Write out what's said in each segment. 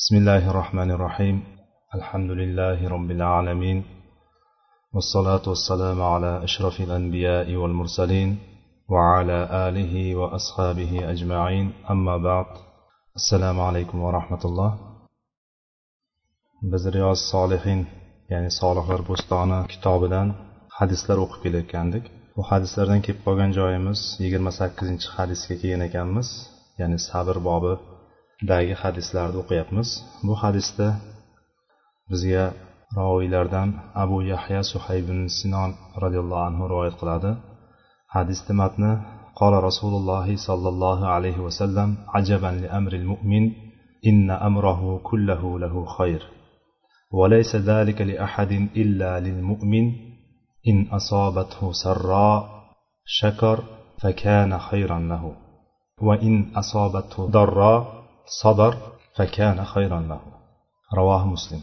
بسم الله الرحمن الرحيم الحمد لله رب العالمين والصلاة والسلام على أشرف الأنبياء والمرسلين وعلى آله وأصحابه أجمعين أما بعد السلام عليكم ورحمة الله biz riyoz solihin ya'ni solihlar bo'stoni kitobidan hadislar o'qib kelayotgandik bu hadislardan kelib qolgan joyimiz yigirma sakkizinchi hadisga kelgan ekanmiz ya'ni sabr bobidagi hadislarni o'qiyapmiz bu hadisda bizga roviylardan abu yahya suhayb ibn sinon roziyallohu anhu rivoyat qiladi hadisni matni قال رسول الله صلى الله عليه وسلم عجبا لأمر المؤمن إن أمره كله له خير وليس ذلك لأحد إلا للمؤمن إن أصابته سراء شكر فكان خيرا له وإن أصابته ضراء صبر فكان خيرا له رواه مسلم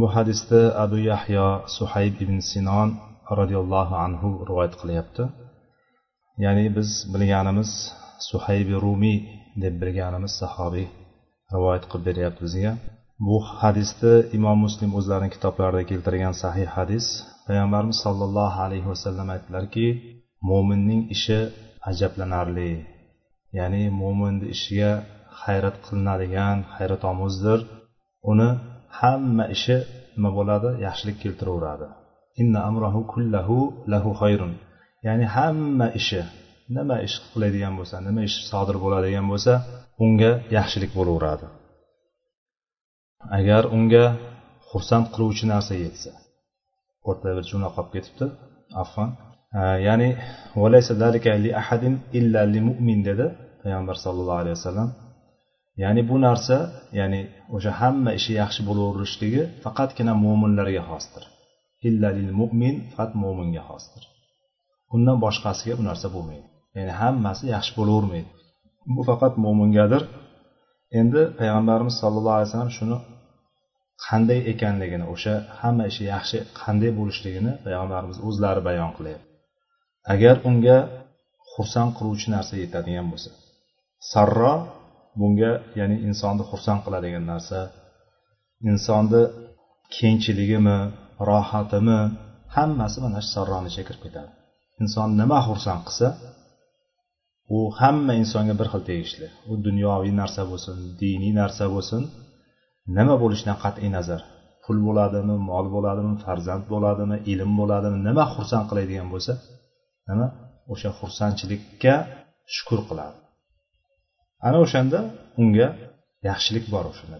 bu hadisda abu yahyo suhayb ibn sinon roziyallohu anhu rivoyat qilyapti ya'ni biz bilganimiz suhaybi rumiy deb bilganimiz sahobiy rivoyat qilib beryapti bizga bu hadisni imom muslim o'zlarini kitoblarida keltirgan sahih hadis payg'ambarimiz sollallohu alayhi vasallam aytdilarki mo'minning ishi ajablanarli ya'ni mo'minni ishiga hayrat qilinadigan hayratomuzdir uni hamma ishi nima bo'ladi? Yaxshilik keltiraveradi. Inna amrahu kullahu lahu xayrun. Ya'ni hamma ishi nima ish qiladigan bo'lsa nima ish sodir bo'ladigan bo'lsa unga yaxshilik bo'laveradi. Agar unga xursand qiluvchi narsa yetsa o'rtada bir jumla qolib ketibdi. Afon ya'ni dedi payg'ambar sallallohu alayhi vasallam. Ya'ni bu narsa ya'ni o'sha hamma ishi yaxshi bo'laverishligi faqatgina mo'minlarga xosdir. Illalil mo'min faqat mo'minga xosdir. Undan boshqasiga bu narsa bo'lmaydi. Ya'ni hammasi yaxshi bo'lavermaydi. Bu faqat mo'mingadir endi payg'ambarimiz sollallohu alayhi vasallam shuni qanday ekanligini o'sha hamma ishi yaxshi qanday bo'lishligini payg'ambarimiz o'zlari bayon qilyapti. Agar unga xursand qiluvchi narsa yetadigan bo'lsa sarro bunga ya'ni insonni xursand qiladigan narsa insonni kengchiligimi rohatimi hammasi mana shu sarroni ichiga kirib ketadi. Inson nima xursand qilsa u hamma insonga bir xil tegishli. U dunyoviy narsa bo'lsin diniy narsa bo'lsin nima bo'lishidan qat'iy nazar. Pul bo'ladimi mol bo'ladimi farzand bo'ladimi ilm bo'ladimi nima xursand qiladigan bo'lsa nima? O'sha xursandchilikka shukur qiladi. Ana o'shanda unga yaxshilik bor o'shanda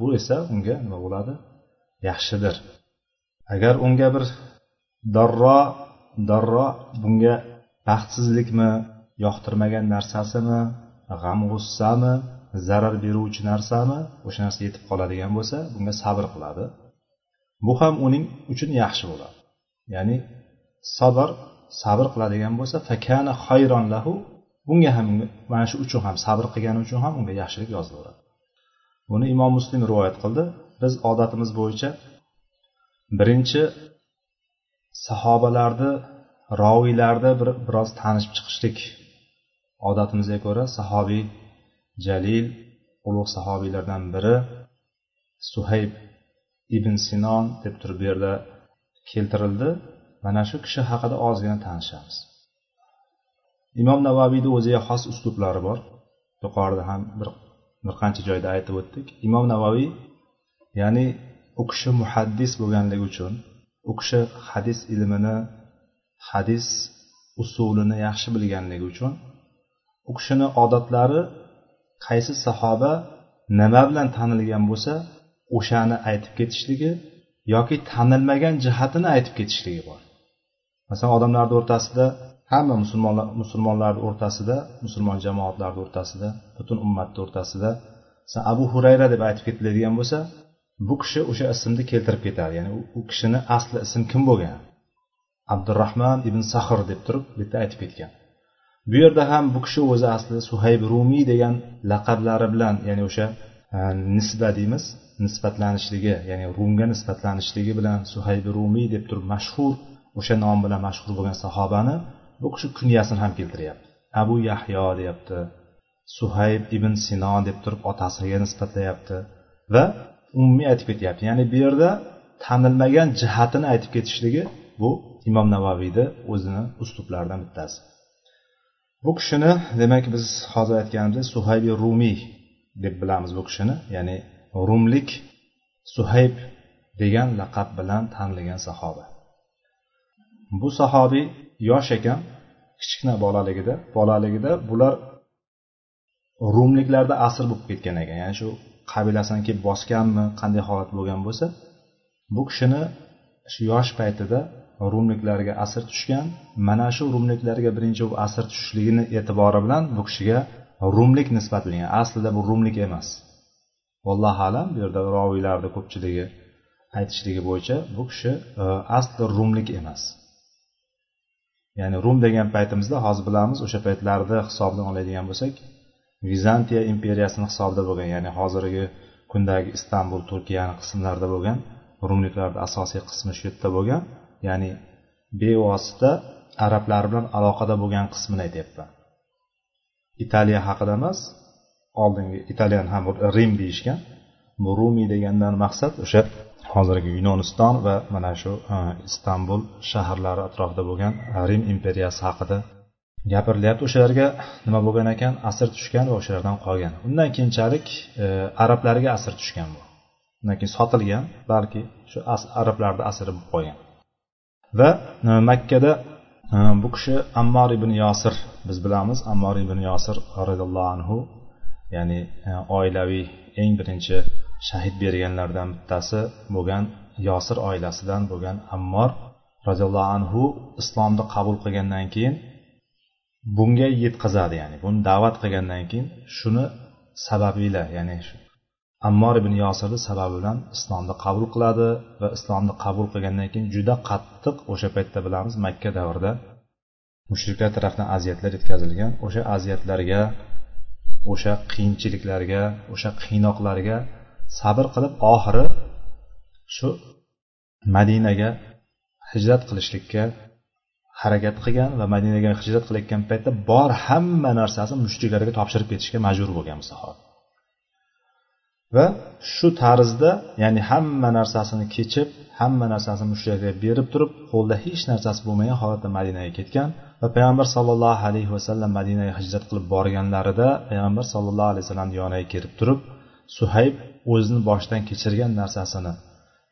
bu esa unga nima bo'ladi? Yaxshidir. Agar unga bir darro darro bunga baxtsizlikmi yoqtirmagan narsasimi g'am g'ussami zarar beruvchi narsami o'sha narsa yetib qoladigan bo'lsa bunga sabr qiladi. Bu ham uning uchun yaxshi bo'ladi. Ya'ni sabr sabr qiladigan bo'lsa fakana hayron lahu bunga ham mana shu uchun ham sabr qilgani uchun ham unga yaxshilik yozilaveradi buni imom muslim rivoyat qildi. Biz odatimiz bo'yicha birinchi sahobalarni roviylarni bir biroz tanishib chiqishlik odatimizga ko'ra sahobiy jalil ulug' sahobiylardan biri suhayb ibn sinon deb turib bu yerda keltirildi. Mana shu kishi haqida ozgina tanishamiz. Imom navaviyni o'ziga xos uslublari bor. Yuqorida ham bir bir qancha joyda aytib o'tdik. Imom navoiy ya'ni u kishi muhaddis bo'lganligi uchun u kishi hadis ilmini hadis usulini yaxshi bilganligi uchun u kishini odatlari qaysi sahoba nima bilan tanilgan bo'lsa o'shani aytib ketishligi yoki tanilmagan jihatini aytib ketishligi bor. Masalan odamlarni o'rtasida hamma musulmonlar musulmonlarni o'rtasida musulmon jamoatlarni o'rtasida butun ummatni o'rtasida abu hurayra deb aytib ketiladigan bo'lsa bu kishi o'sha ismni keltirib ketadi. Ya'ni u kishini asli ism kim bo'lgan? Abdurahmon ibn sahr deb turib bu yerda aytib ketgan. Bu yerda ham bu kishi o'zi asli suhayb rumiy degan laqablari bilan ya'ni o'sha e, nisba deymiz nisbatlanishligi ya'ni rumga nisbatlanishligi bilan suhayb rumiy deb turib mashhur o'sha nom bilan mashhur bo'lgan sahobani bu kishi kunyasini ham keltiryapti. Abu yahyo deyapti suhayb ibn sino deb turib otasiga nisbatlayapti va umumiy aytib ketyapti. Ya'ni bu yerda tanilmagan jihatini aytib ketishligi bu imom navaviyni o'zini uslublaridan bittasi. Bu kishini demak biz hozir aytganimizdek suhaybi rumiy deb bilamiz bu kishini. Ya'ni rumlik suhayb degan laqab bilan tanilgan sahoba. Bu sahobiy yosh ekan kichkina bolaligida bolaligida bular rumliklarda asr bo'lib ketgan ekan. Ya'ni shu qabilasini kelib bosganmi qanday holat bo'lgan bo'lsa bu kishini shu yosh paytida rumliklarga asr tushgan mana shu rumliklarga birinchi asr tushishligini e'tibori bilan bu kishiga rumlik nisbatlangan. Aslida bu rumlik emas. Vallohu alam bu yerda roviylarni ko'pchiligi aytishligi bo'yicha bu kishi e, asli rumlik emas. Ya'ni rum degan paytimizda hozir bilamiz o'sha paytlarda hisobdan oladigan bo'lsak vizantiya imperiyasini hisobida bo'lgan ya'ni hozirgi kundagi istanbul turkiyani qismlarida bo'lgan rumliklarni asosiy qismi shu yerda bo'lgan ya'ni bevosita arablar bilan aloqada bo'lgan qismini aytyapman italiya haqida emas oldingi italiyani ham rim deyishgan. Bu rumiy degandan maqsad o'sha hozirgi yunoniston va mana shu e, istanbul shaharlari atrofida bo'lgan rim imperiyasi haqida gapirilyapti o'shalarga nima bo'lgan ekan? Asr tushgan va o'shalardan qolgan. Undan keyinchalik e, arablarga asr tushgan bu. Undan keyin sotilgan balki shu arablarni asiri bo'lib qolgan. Va e, makkada e, bu kishi ammor ibn yosir biz bilamiz ammor ibn yosir roziyallohu anhu ya'ni e, oilaviy eng birinchi shahid berganlardan bittasi bo'lgan yosir oilasidan bo'lgan ammor roziyallohu anhu islomni qabul qilgandan keyin bunga yetkazadi ya'ni buni da'vat qilgandan keyin shuni sababila ya'ni ammor ibn yosirni sababi bilan islomni qabul qiladi va islomni qabul qilgandan keyin juda qattiq o'sha paytda bilamiz makka davrida mushriklar tarafidan aziyatlar yetkazilgan o'sha aziyatlarga o'sha qiyinchiliklarga o'sha qiynoqlarga sabr qilib oxiri shu madinaga hijrat qilishlikka harakat qilgan va madinaga hijrat qilayotgan paytda bor hamma narsasini mushriklarga topshirib ketishga majbur bo'lgan bu sahoba va shu tarzda ya'ni hamma narsasini kechib hamma narsasini mushriklarga berib turib qo'lida hech narsasi bo'lmagan holatda madinaga ketgan va payg'ambar sollallohu alayhi vasallam madinaga hijrat qilib borganlarida payg'ambar sollallohu alayhi vasallam yoniga kelib turib suhayb o'zini boshidan kechirgan narsasini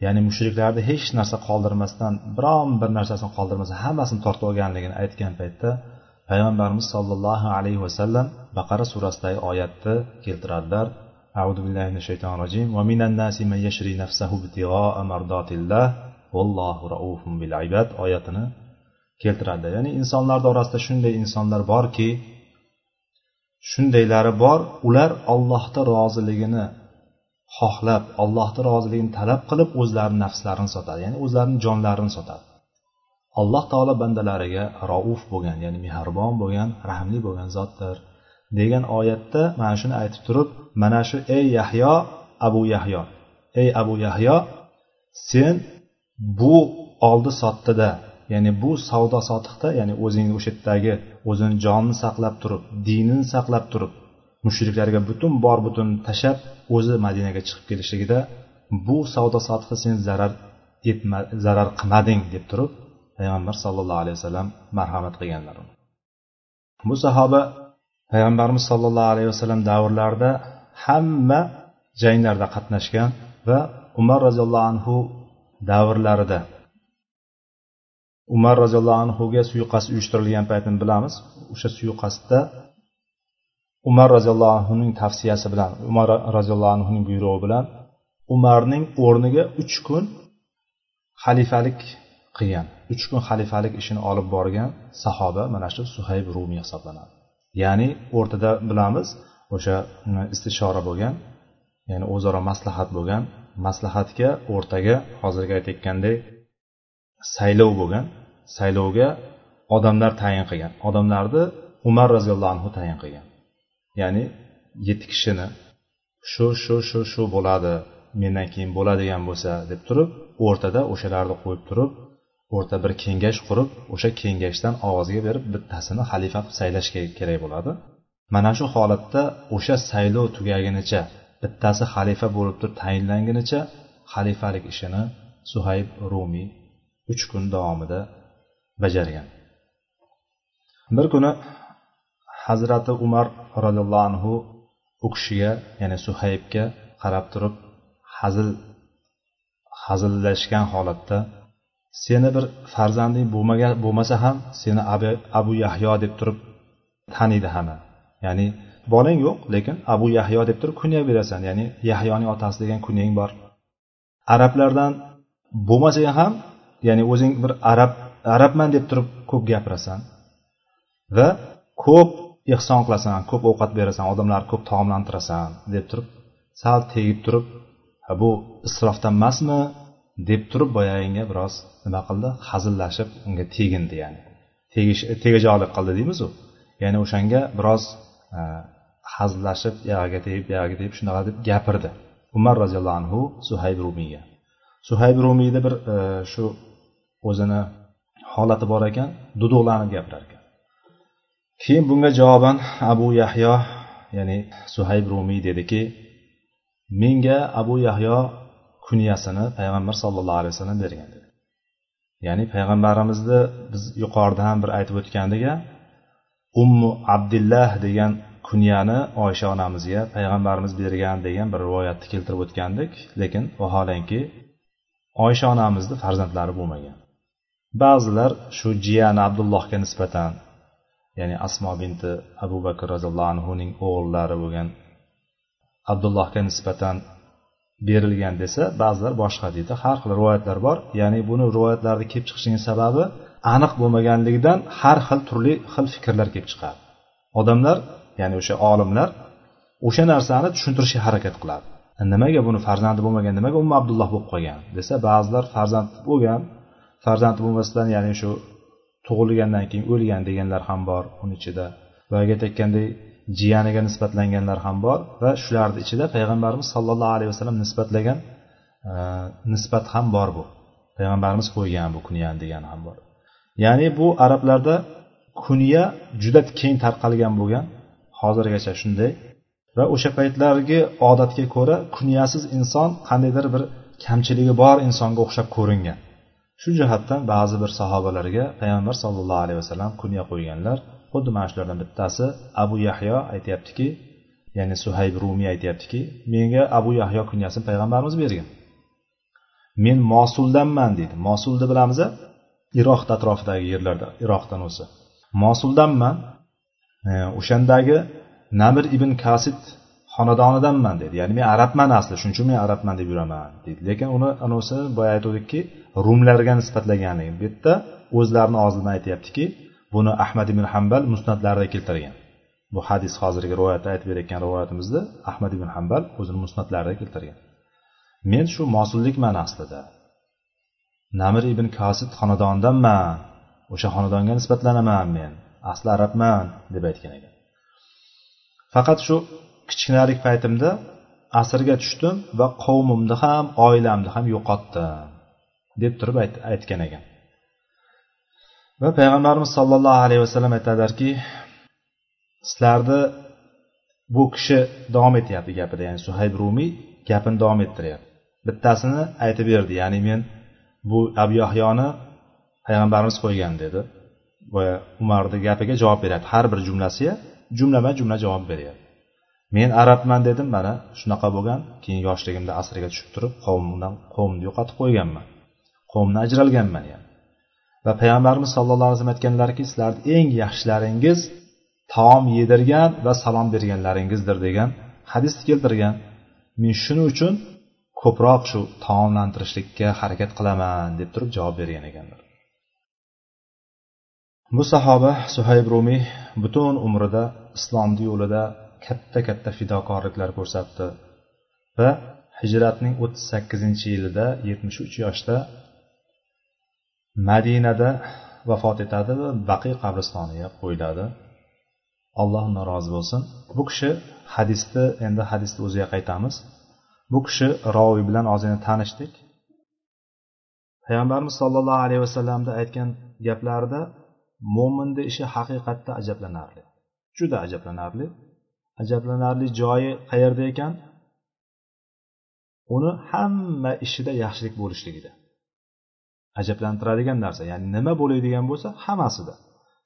ya'ni mushriklarni hech narsa qoldirmasdan biron bir narsasini qoldirmasdan hammasini tortib olganligini aytgan paytda payg'ambarimiz sollallohu alayhi vasallam baqara surasidagi oyatni keltiradilar أعوذ بالله من الشيطان الرجيم ومن الناس من يشري نفسه ابتغاء مرضات الله والله رؤوف بالعباد oyatini keltiradi ya'ni insonlarni orasida shunday insonlar borki shundaylari bor ular ollohni roziligini xohlab allohni roziligini talab qilib o'zlarini nafslarini sotadi ya'ni o'zlarini jonlarini sotadi. Alloh taolo bandalariga rauf bo'lgan ya'ni mehribon bo'lgan rahmli bo'lgan zotdir degan oyatda mana shuni aytib turib mana shu ey yahyo abu yahyo ey abu yahyo sen bu oldi sotdida ya'ni bu savdo sotiqda ya'ni o'zing o'sha yerdagi o'zini jonini saqlab turib dinini saqlab turib mushriklarga butun bor butun tashlab o'zi madinaga chiqib kelishligida bu savdo sotiqqa sen zarar etma zarar qilmading deb turib payg'ambar sallallohu alayhi vasallam marhamat qilganlar. Bu sahoba payg'ambarimiz sollallohu alayhi vasallam davrlarida hamma janglarda qatnashgan va umar roziyallohu anhu davrlarida umar roziyallohu anhuga suiqasd uyushtirilgan paytini bilamiz o'sha suiqasdda umar roziyallohu anhuning tavsiyasi bilan umar roziyallohu anhuning buyrug'i bilan umarning o'rniga uch kun xalifalik qilgan uch kun xalifalik ishini olib borgan sahoba mana shu suhayb rumiy hisoblanadi. Ya'ni o'rtada bilamiz o'sha mm, istishora bo'lgan ya'ni o'zaro maslahat bo'lgan maslahatga o'rtaga hozirgi aytayotgandek saylov bo'lgan saylovga odamlar tayin qilgan odamlarni umar roziyallohu anhu tayin qilgan. Ya'ni yetti kishini shu shu shu shu bo'ladi mendan keyin bo'ladigan bo'lsa deb turib o'rtada o'shalarni qo'yib turib o'rta bir kengash qurib o'sha kengashdan ovozga berib bittasini xalifa qilib saylash kerak bo'ladi. Mana shu holatda o'sha saylov tugagunicha bittasi xalifa bo'lib turib tayinlangunicha xalifalik ishini suhayb rumiy uch kun davomida bajargan. Bir kuni hazrati umar roziyallohu anhu u kishiga ya'ni suhaybga qarab turib hazil hazillashgan holatda seni bir farzanding bo'lmagan bo'lmasa ham seni abu, abu yahyo deb turib taniydi hamma ya'ni bolang yo'q lekin abu yahyo deb turib kunya berasan ya'ni yahyoning otasi degan kunyang bor. Arablardan bo'lmasang ham ya'ni o'zing bir arab arabman deb turib ko'p gapirasan va ko'p ehson qilasan ko'p ovqat berasan odamlarni ko'p taomlantirasan deb turib sal tegib turib bu isrofdan emasmi? deb turib boyagiga biroz nima qildi? Hazillashib unga tegindi ya'ni. Tegish tegajog'lik qildi deymizu ya'ni o'shanga biroz e, hazillashib yog'iga tegib buyog'iga tegib shunaqa deb gapirdi. Umar roziyallohu anhu suhayb rumiyga suhayb rumiyda bir e, shu o'zini holati bor ekan duduqlanib gapirar ekan. Keyin bunga javoban abu yahyo ya'ni suhayb rumiy dediki menga abu yahyo kunyasini payg'ambar sallallohu alayhi vasallam bergan dedi. Ya'ni payg'ambarimizni biz yuqorida ham bir aytib o'tgandik ummu abdillah degan kunyani oysha onamizga payg'ambarimiz bergan degan bir rivoyatni keltirib o'tgandik lekin vaholanki oysha onamizni farzandlari bo'lmagan. Ba'zilar shu jiyani abdullohga nisbatan ya'ni asmo binti abu bakr roziyallohu anhuning o'g'illari bo'lgan abdullohga nisbatan berilgan desa ba'zilar boshqa deydi. Har xil rivoyatlar bor. Ya'ni buni rivoyatlarni kelib chiqishining sababi aniq bo'lmaganligidan har xil turli xil fikrlar kelib chiqadi. Odamlar ya'ni o'sha olimlar o'sha narsani tushuntirishga harakat qiladi. Nimaga buni farzandi bo'lmagan nimaga umma abdulloh bo'lib qolgan desa ba'zilar farzand bo'lgan farzandi bo'lmasdan ya'ni shu tug'ilgandan keyin o'lgan deganlar ham bor uni ichida. Boyagi aytayotgandek jiyaniga nisbatlanganlar ham bor va shularni ichida payg'ambarimiz sollallohu alayhi vasallam nisbatlagan e, nisbat ham bor bu. Payg'ambarimiz qo'ygan bu kunyani degani ham bor. Ya'ni bu arablarda kunya juda keng tarqalgan bo'lgan. Hozirgacha shunday. Va o'sha paytlargi odatga ko'ra kunyasiz inson qandaydir bir kamchiligi bor insonga o'xshab ko'ringan. Shu jihatdan ba'zi bir sahobalarga payg'ambar sollallohu alayhi vasallam kunya qo'yganlar xuddi mana shulardan bittasi abu yahyo aytyaptiki ya'ni suhayb rumiy aytyaptiki menga abu yahyo kunyasini payg'ambarimiz bergan. Men mosuldanman deydi. Mosulni bilamiz iroq atrofidagi yerlarda iroqdan o'zi. Mosuldanman. E, o'shandagi namir ibn kasid xonadonidanman dedi. Ya'ni men arabman asli shuning uchun men arabman deb yuraman deydi lekin uni anavisi boya aytuvdikki rumlarga nisbatlaganligi bu yerda o'zlarini og'zidan aytyaptiki buni ahmad ibn hambal musnatlarida keltirgan. Bu hadis hozirgi rivoyatda aytib berayotgan rivoyatimizda ahmad ibn hambal o'zini musnatlarida keltirgan. Men shu mosullikman aslida. Namir ibn kosid xonadonidanman. O'sha xonadonga nisbatlanaman men. Asli arabman deb aytgan ekan. Faqat shu kichkinalik paytimda asrga tushdim va qavmimni ham oilamni ham yo'qotdim deb turib aytgan ekan. Va payg'ambarimiz sollallohu alayhi vasallam aytadilarki sizlarni bu kishi davom etyapti gapida ya'ni suhayb rumiy gapini davom ettiryapti. Bittasini aytib berdi ya'ni men bu abu yahyoni payg'ambarimiz qo'ygan dedi. Boya umarni gapiga javob beryapti. Har bir jumlasiga jumlama jumla javob beryapti. Men arabman dedim mana shunaqa bo'lgan. Keyin yoshligimda asrga tushib turib qavmimdan qavmni yo'qotib qo'yganman. Qavmdan ajralganman yani. Va payg'ambarimiz sallallohu alayhi vasallam aytganlarki sizlarni eng yaxshilaringiz taom yedirgan va salom berganlaringizdir degan hadisni keltirgan. Men shuning uchun ko'proq shu taomlantirishlikka harakat qilaman deb turib javob bergan ekanlar. Bu sahoba suhayb rumiy butun umrida islomni yo'lida katta katta fidokorliklar ko'rsatdi. Va hijratning o'ttiz sakkizinchi yilida yetmish uch yoshda madinada vafot etadi va baqiy qabristoniga qo'yiladi. Alloh undan rozi bo'lsin. Bu kishi hadisni endi hadisni o'ziga qaytamiz. Bu kishi roviy bilan ozgina tanishdik. Payg'ambarimiz sollallohu alayhi vasallamni aytgan gaplarida mo'minni ishi haqiqatda ajablanarli juda ajablanarli. Ajablanarli joyi qayerda ekan? Uni hamma ishida yaxshilik bo'lishligida. Ajablantiradigan narsa ya'ni nima bo'ladigan bo'lsa hammasida.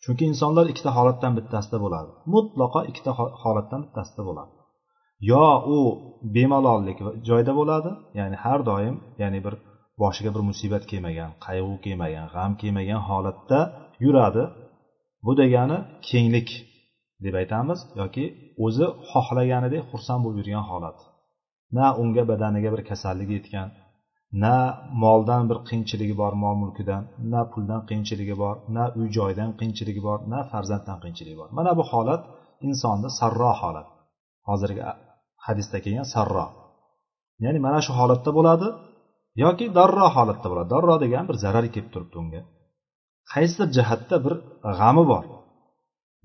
Chunki insonlar ikkita holatdan bittasida bo'ladi. Mutlaqo ikkita holatdan bittasida bo'ladi. Yo u bemalollik joyda bo'ladi ya'ni har doim ya'ni bir boshiga bir musibat kelmagan qayg'u kelmagan g'am kelmagan holatda yuradi. Bu degani kenglik deb aytamiz yoki o'zi xohlaganidek xursand bo'lib yurgan holat. Na unga badaniga bir kasallik yetgan na moldan bir qiyinchiligi bor mol mulkidan na puldan qiyinchiligi bor na uy joydan qiyinchiligi bor na farzanddan qiyinchiligi bor. Mana bu holat insonni sarro holat. Hozirgi hadisda kelgan sarro. Ya'ni mana shu holatda bo'ladi yoki darro holatda bo'ladi. Darro degan bir zarar kelib turibdi unga. Qaysidir jihatda bir g'ami bor.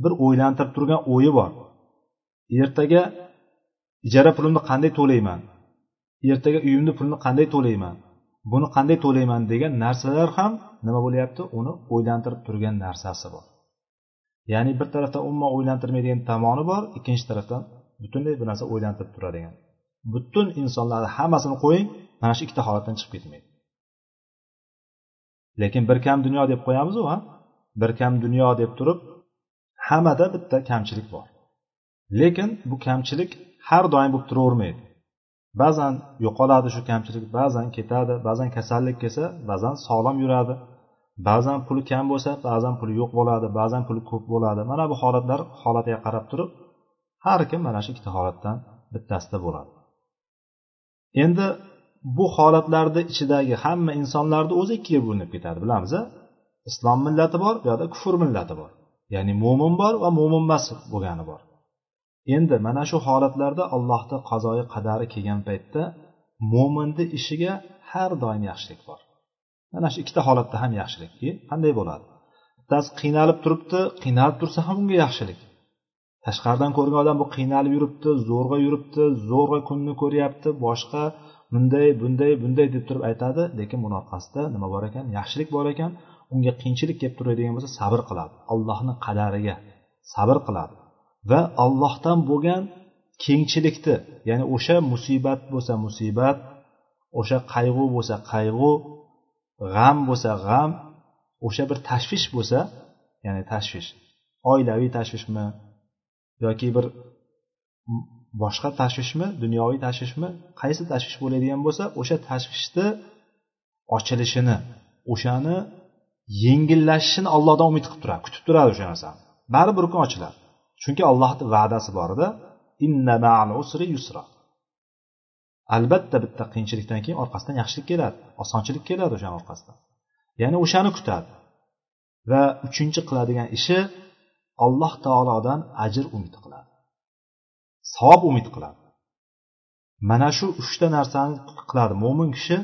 Bir o'ylantirib turgan o'yi bor. Ertaga ijara pulimni qanday to'layman? Ertaga uyimni pulini qanday to'layman? Buni qanday to'layman degan narsalar ham nima bo'lyapti? Uni o'ylantirib turgan narsasi bor. Ya'ni bir tarafdan umuman o'ylantirmaydigan tomoni bor ikkinchi tarafdan butunlay bu narsa o'ylantirib turadigan. Butun insonlarni hammasini qo'ying mana shu ikkita holatdan chiqib ketmaydi. Lekin bir kam dunyo deb qo'yamizu ha? Bir kam dunyo deb turib hammada bitta kamchilik bor. Lekin bu kamchilik har doim bo'lib turavermaydi. Ba'zan yo'qoladi shu kamchilik ba'zan ketadi ba'zan kasallik kelsa ba'zan sog'lom yuradi. Ba'zan puli kam bo'lsa ba'zan puli yo'q bo'ladi ba'zan puli ko'p bo'ladi. Mana bu holatlar holatiga qarab turib har kim mana shu ikkita holatdan bittasida bo'ladi. Endi bu holatlarni ichidagi hamma insonlarni o'zi ikkiga bo'linib ketadi bilamiz islom millati bor bu yoqda kufr millati bor. Ya'ni mo'min bor va mo'min emas bo'lgani bor. Endi mana shu holatlarda allohni qazoyi qadari kelgan paytda mo'minni ishiga har doim yaxshilik bor. Mana shu ikkita holatda ham yaxshilik qanday bo'ladi? Bittasi qiynalib turibdi qiynalib tursa ham unga yaxshilik. Tashqaridan ko'rgan odam bu qiynalib yuribdi zo'rg'a yuribdi zo'rg'a kunni ko'ryapti boshqa bunday bunday bunday deb turib aytadi lekin buni orqasida nima bor ekan? Yaxshilik bor ekan. Unga qiyinchilik kelib turadigan bo'lsa sabr qiladi. Allohni qadariga sabr qiladi. Va allohdan bo'lgan kengchilikni ya'ni o'sha musibat bo'lsa musibat o'sha qayg'u bo'lsa qayg'u g'am bo'lsa g'am o'sha bir tashvish bo'lsa ya'ni tashvish oilaviy tashvishmi yoki bir boshqa tashvishmi dunyoviy tashvishmi qaysi tashvish bo'ladigan bo'lsa o'sha tashvishni ochilishini o'shani yengillashishini allohdan umid qilib turadi kutib turadi o'sha narsani baribir bir kun ochiladi. Chunki allohni va'dasi bor edi. Albatta bitta qiyinchilikdan keyin orqasidan yaxshilik keladi osonchilik keladi o'shani orqasidan. Ya'ni o'shani kutadi. Va uchinchi qiladigan ishi alloh taolodan ajr umid qiladi. Savob umid qiladi. Mana shu uchta narsani qiladi mo'min kishi.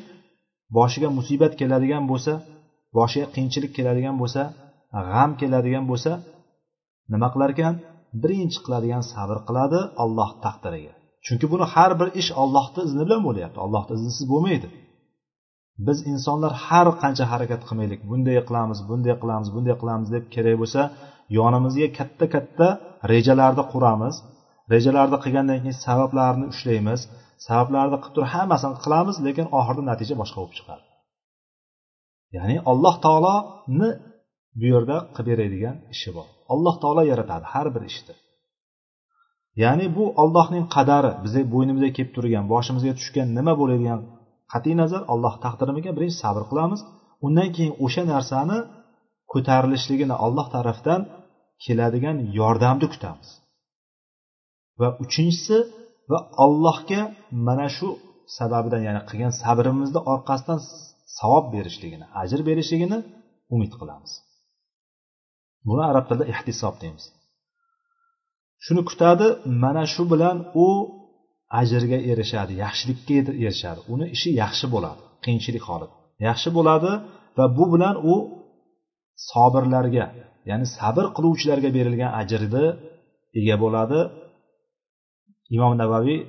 Boshiga musibat keladigan bo'lsa boshiga qiyinchilik keladigan bo'lsa g'am keladigan bo'lsa nima qilar ekan? Birinchi qiladigan sabr qiladi alloh taqdiriga. Chunki buni har bir ish ollohni izni bilan bo'lyapti. Ollohni iznisiz bo'lmaydi. Biz insonlar har qancha harakat qilmaylik. Bunday qilamiz bunday qilamiz bunday qilamiz deb kerak bo'lsa yonimizga katta katta rejalarni quramiz. Rejalarni qilgandan keyin sabablarni ushlaymiz. Sabablarni qilib turib hammasini qilamiz lekin oxirida natija boshqa bo'lib chiqadi. Ya'ni alloh taoloni bu yerda qilib beradigan ishi bor. Alloh taolo yaratadi har bir ishni. Ya'ni bu ollohning qadari bizni bo'ynimizga kelib turgan boshimizga tushgan nima bo'ladigan qat'iy nazar alloh taqdirimiga birinchi sabr qilamiz. Undan keyin o'sha narsani ko'tarilishligini alloh tarafdan keladigan yordamni kutamiz. Va uchinchisi va allohga mana shu sababidan ya'ni qilgan sabrimizni orqasidan savob berishligini ajr berishligini umid qilamiz. Buni arab tilida ehtisob deymiz. Shuni kutadi mana shu bilan u ajrga erishadi yaxshilikka erishadi. Uni ishi yaxshi bo'ladi qiyinchilik holat yaxshi bo'ladi va bu bilan u sobirlarga ya'ni sabr qiluvchilarga berilgan ajrni ega bo'ladi. Imom navaviy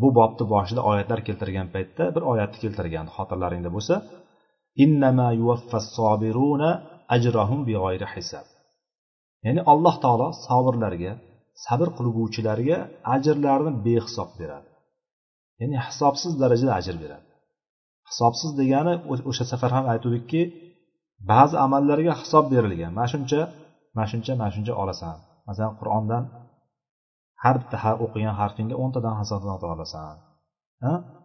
bu bobni boshida oyatlar keltirgan paytda bir oyatni keltirgan xotirlaringda bo'lsa innama yuvaffas sobiruna ajrahum ya'ni alloh taolo sobirlarga sabr qilguvchilarga ajrlarni behisob beradi. Ya'ni hisobsiz darajada ajr beradi. Hisobsiz degani o'sha safar ham aytuvdikki ba'zi amallarga hisob berilgan. Mana shuncha mana shuncha mana shuncha olasan. Masalan qur'ondan har bitta o'qigan harfingga o'ntadan hasanat olasan.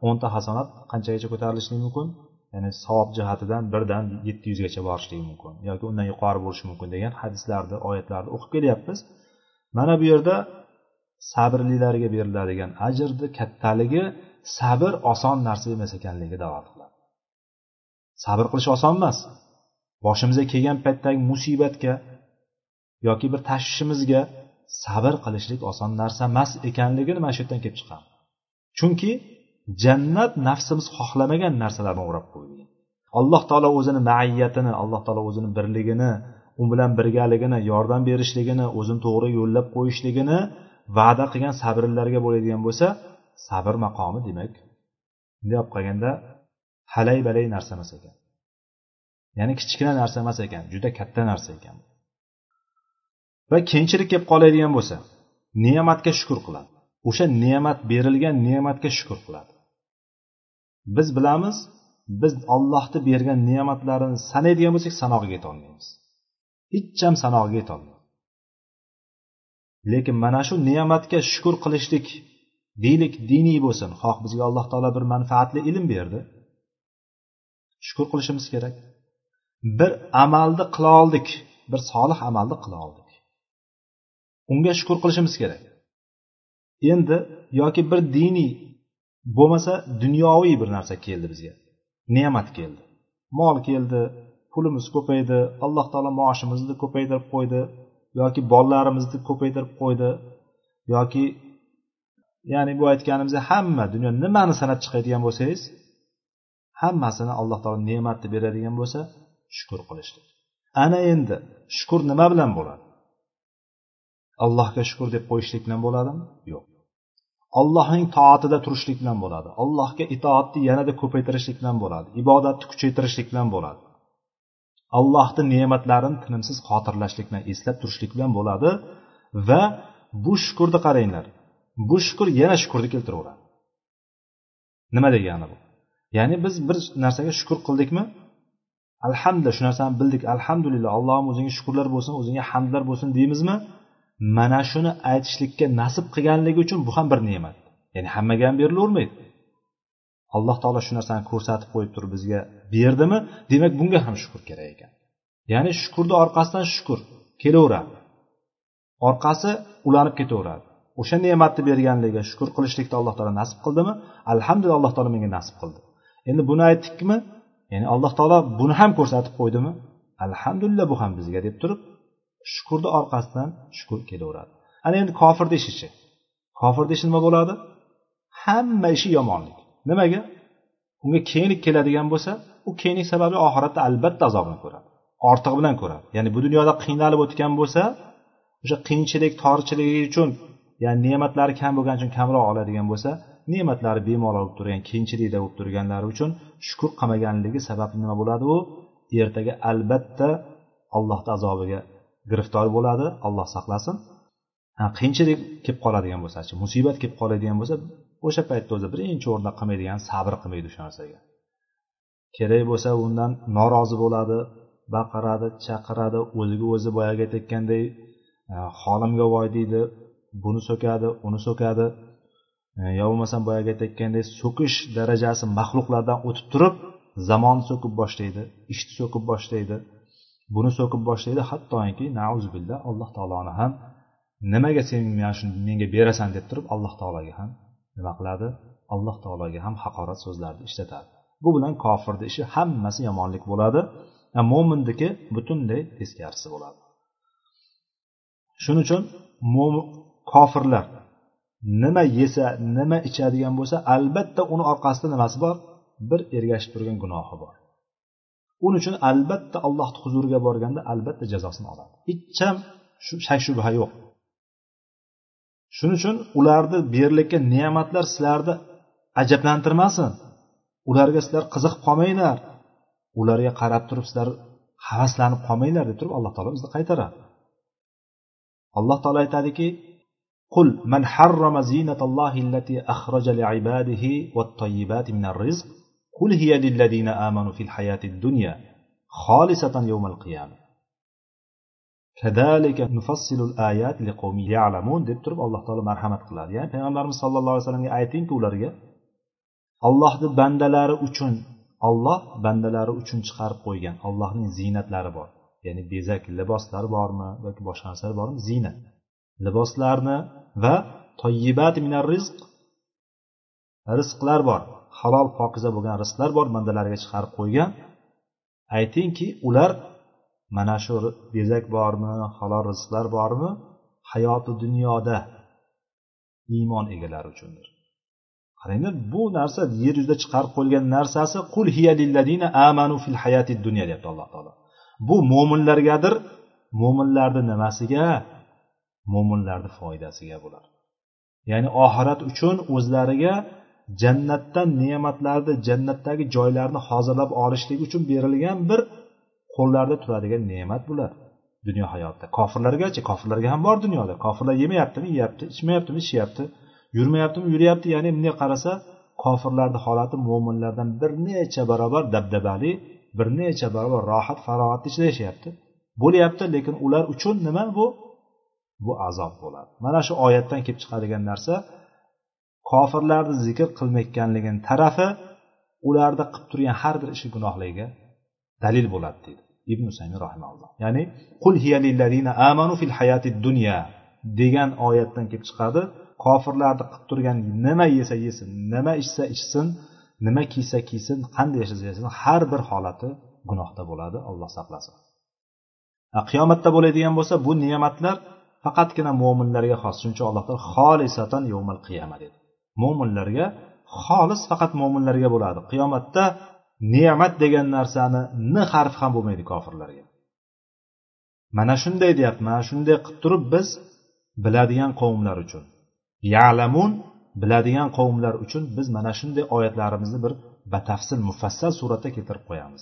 O'nta hasanat qanchagacha ko'tarilishi mumkin? Ya'ni savob jihatidan birdan yetti yuzgacha borishligi mumkin yoki undan yuqori bo'lishi mumkin degan hadislarni oyatlarni o'qib kelyapmiz. Mana bu yerda sabrlilarga beriladigan ajrni kattaligi sabr oson narsa emas ekanligiga dalolat qiladi. Sabr qilish oson emas. Boshimizga kelgan paytdagi musibatga yoki bir tashvishimizga sabr qilishlik oson narsa emas ekanligini mana shu yerdan kelib chiqadi chunki jannat nafsimiz xohlamagan narsalarni o'rab qo'ygan. Alloh taolo o'zini maiyatini alloh taolo o'zini birligini u bilan birgaligini yordam berishligini o'zini to'g'ri yo'llab qo'yishligini va'da qilgan sabrlarga bo'ladigan bo'lsa sabr maqomi demak bunday olib qaraganda halay balay narsa emas ekan. Ya'ni kichkina narsa emas ekan juda katta narsa ekan. Va keyinchalik kelib qoladigan bo'lsa ne'matga shukur qiladi. O'sha ne'mat berilgan ne'matga shukur qiladi. Biz bilamiz biz ollohni bergan ne'matlarini sanaydigan bo'lsak sanog'iga yetolmaymiz hech ham sanog'iga yetolmaymiz lekin mana shu ne'matga shukur qilishlik deylik diniy bo'lsin xoh bizga alloh taolo bir manfaatli ilm berdi. Shukur qilishimiz kerak. Bir amalni qila oldik bir solih amalni qila oldik. Unga shukur qilishimiz kerak. Endi yoki bir diniy bo'lmasa dunyoviy bir narsa keldi bizga. Ne'mat keldi. Mol keldi pulimiz ko'paydi alloh taolo maoshimizni ko'paytirib qo'ydi yoki bolalarimizni ko'paytirib qo'ydi yoki ya'ni bu aytganimiz hamma dunyo nimani sanab chiqadigan bo'lsangiz hammasini alloh taolo deb beradigan bo'lsa shukur qilishlik ana endi shukur nima bilan bo'ladi? Allohga shukur deb qo'yishlik bilan bo'ladimi? Yo'q. Allohning toatida turishlik bilan bo'ladi. Allohga itoatni yanada ko'paytirishlik bilan bo'ladi. Ibodatni kuchaytirishlik bilan bo'ladi. Allohni ne'matlarini tinimsiz xotirlashlik bilan eslab turishlik bilan bo'ladi. Va bu shukurni qaranglar. Bu shukur yana shukurni keltiraveradi. Nima degani bu? Ya'ni biz bir narsaga shukur qildikmi? Alhamdulillah shu narsani bildik. Alhamdulillah allohim o'zingga shukurlar bo'lsin o'zingga hamdlar bo'lsin deymizmi? Mana shuni aytishlikka nasib qilganligi uchun bu ham bir ne'mat. Ya'ni hammaga ham berilavermaydi. Alloh taolo shu narsani ko'rsatib qo'yib turib bizga berdimi demak bunga ham shukur kerak ekan. Ya'ni shukurni orqasidan shukur kelaveradi. Orqasi ulanib ketaveradi. O'sha ne'matni berganligiga shukur qilishlikni alloh taolo nasib qildimi? Alhamdulillah alloh taolo menga nasib qildi. Endi buni aytdikmi? Ya'ni alloh taolo buni ham ko'rsatib qo'ydimi? Alhamdulillah bu ham bizga deb turib shukurni orqasidan shukur kelaveradi. Ana endi kofirni ishichi kofirni ishi nima bo'ladi? Hamma ishi yomonlik. Nimaga? Unga kenglik keladigan bo'lsa u kenglik sababli oxiratda albatta azobini ko'radi. Ortig'i bilan ko'radi. Ya'ni bu dunyoda qiynalib o'tgan bo'lsa o'sha qiyinchilik torchiligi uchun ya'ni ne'matlari kam bo'lgani uchun kamroq oladigan bo'lsa ne'matlari bemalol bo'lib turgan qiyinchilikda bo'lib turganlari uchun shukur qilmaganligi sababli nima bo'ladi u? Ertaga albatta allohni azobiga giriftor bo'ladi alloh saqlasin. Qiyinchilik kelib qoladigan bo'lsachi musibat kelib qoladigan bo'lsa o'sha paytda o'zi birinchi o'rinda qilmaydigan sabr qilmaydi o'sha narsaga. Kerak bo'lsa undan norozi bo'ladi baqiradi chaqiradi o'ziga o'zi boyagi aytayotganday holimga voy deydi buni so'kadi uni so'kadi. Yo bo'lmasam boyagi aytayotganday so'kish darajasi maxluqlardan o'tib turib zamonni so'kib boshlaydi ishni so'kib boshlaydi. Buni so'kib boshlaydi. Hattoki nauzubillah alloh taoloni ham nimaga sen mana shuni menga berasan deb turib alloh taologa ham nima qiladi? Alloh taologa ham haqorat so'zlarni ishlatadi. Bu bilan kofirni ishi hammasi yomonlik bo'ladi. Mo'minniki butunlay teskarisi bo'ladi. Shuning uchun kofirlar nima yesa nima ichadigan bo'lsa albatta uni orqasida nimasi bor? Bir ergashib turgan gunohi bor. uning uchun albatta allohni huzuriga borganda albatta jazosini oladi hech ham shak shubha yo'q shuning uchun ularni berilayotgan ne'matlar sizlarni ajablantirmasin ularga sizlar qiziqib qolmanglar ularga qarab turib sizlar havaslanib qolmanglar deb turib alloh taolo bizni qaytaradi alloh taolo aytadiki قل من حرم زينة الله التي أخرج لعباده والطيبات من الرزق قل هي للذين آمنوا في الحياة الدنيا خالصة يوم القيامة كذلك نفصل الآيات لقوم يعلمون deb turib alloh taolo marhamat qiladi ya'ni payg'ambarimiz sallallohu alayhi vasallamga aytingki ularga ollohni bandalari uchun olloh bandalari uchun chiqarib qo'ygan allohning ziynatlari bor ya'ni bezak liboslar bormi yoki boshqa narsalar bormi ziynat liboslarni va toyibat minar rizq rizqlar bor Halol pokiza bo'lgan rizqlar bor bandalarga chiqarib qo'ygan. Aytingki ular mana shu bezak bormi halol rizqlar bormi? Hayoti dunyoda iymon egalari uchundir. Qaranglar bu narsa yer yuzida chiqarib qo'yilgan narsasi qul hiya lilladina amanu fil hayati dunya deyapti alloh taolo. Bu mo'minlargadir mo'minlarni nimasiga? Mo'minlarni foydasiga bular. Ya'ni oxirat uchun o'zlariga jannatdan ne'matlarni jannatdagi joylarni hozirlab olishlik uchun berilgan bir qo'llarida turadigan ne'mat bular. Dunyo hayotida. Kofirlargachi kofirlarga ham bor dunyoda. Kofirlar yemayaptimi? Yeyapti. Ichmayaptimi? Ichyapti. Yurmayaptimi? Yuryapti. Ya'ni bunday qarasa kofirlarni holati mo'minlardan bir necha barobar dabdabali bir necha barobar rohat farog'atni ichida yashayapti. Bo'lyapti lekin ular uchun nima bu? Bu azob bo'ladi. Mana shu oyatdan kelib chiqadigan narsa kofirlarni zikr qilmayotganligini tarafi ularni qilib turgan har bir ishi gunohligiga dalil bo'ladi deydi ibn usaymin rahimalloh ya'ni qul hiyalillazina amanu fil hayati dunya degan oyatdan kelib chiqadi. Kofirlarni qilib turgan nima yesa yesin nima ichsa ichsin nima kiysa kiysin qanday yashasa yashasin har bir holati gunohda bo'ladi alloh saqlasin. Qiyomatda bo'ladigan bo'lsa bu ne'matlar faqatgina mo'minlarga xos. Shuning uchun alloh taolo xolisatan yovmal qiyama dedi mo'minlarga xolis faqat mo'minlarga bo'ladi. Qiyomatda ne'mat degan narsani n harfi ham bo'lmaydi kofirlarga. Mana shunday deyapti mana shunday qilib turib biz biladigan qavmlar uchun yalamun biladigan qavmlar uchun biz mana shunday oyatlarimizni bir batafsil mufassal suratda keltirib qo'yamiz.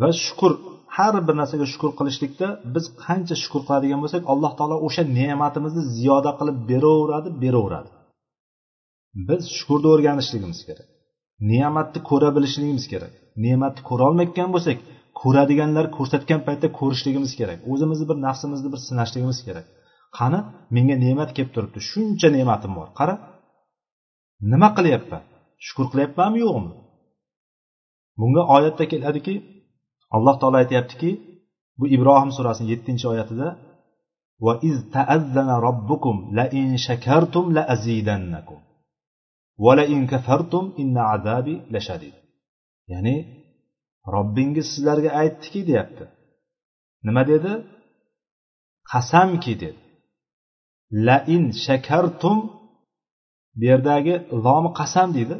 Va shukur har bir narsaga shukur qilishlikda biz qancha shukur qiladigan bo'lsak alloh taolo o'sha ne'matimizni ziyoda qilib beraveradi beraveradi. Biz shukurni o'rganishligimiz kerak. Ne'matni ko'ra bilishligimiz kerak. Ne'matni ko'rolmayotgan bo'lsak ko'radiganlar ko'rsatgan paytda ko'rishligimiz kerak. O'zimizni bir nafsimizni bir sinashligimiz kerak. Qani menga ne'mat kelib turibdi. Shuncha ne'matim bor. Qara nima qilyapman? Shukur qilyapmanmi yo'qmi? Bunga oyatda keladiki alloh taolo aytyaptiki bu ibrohim surasini yettinchi oyatida va iz taazzana robbukum la in ya'ni robbingiz sizlarga aytdiki deyapti. Nima dedi? Qasamki dedi. La in shakartum bu yerdagi lomi qasam deydi.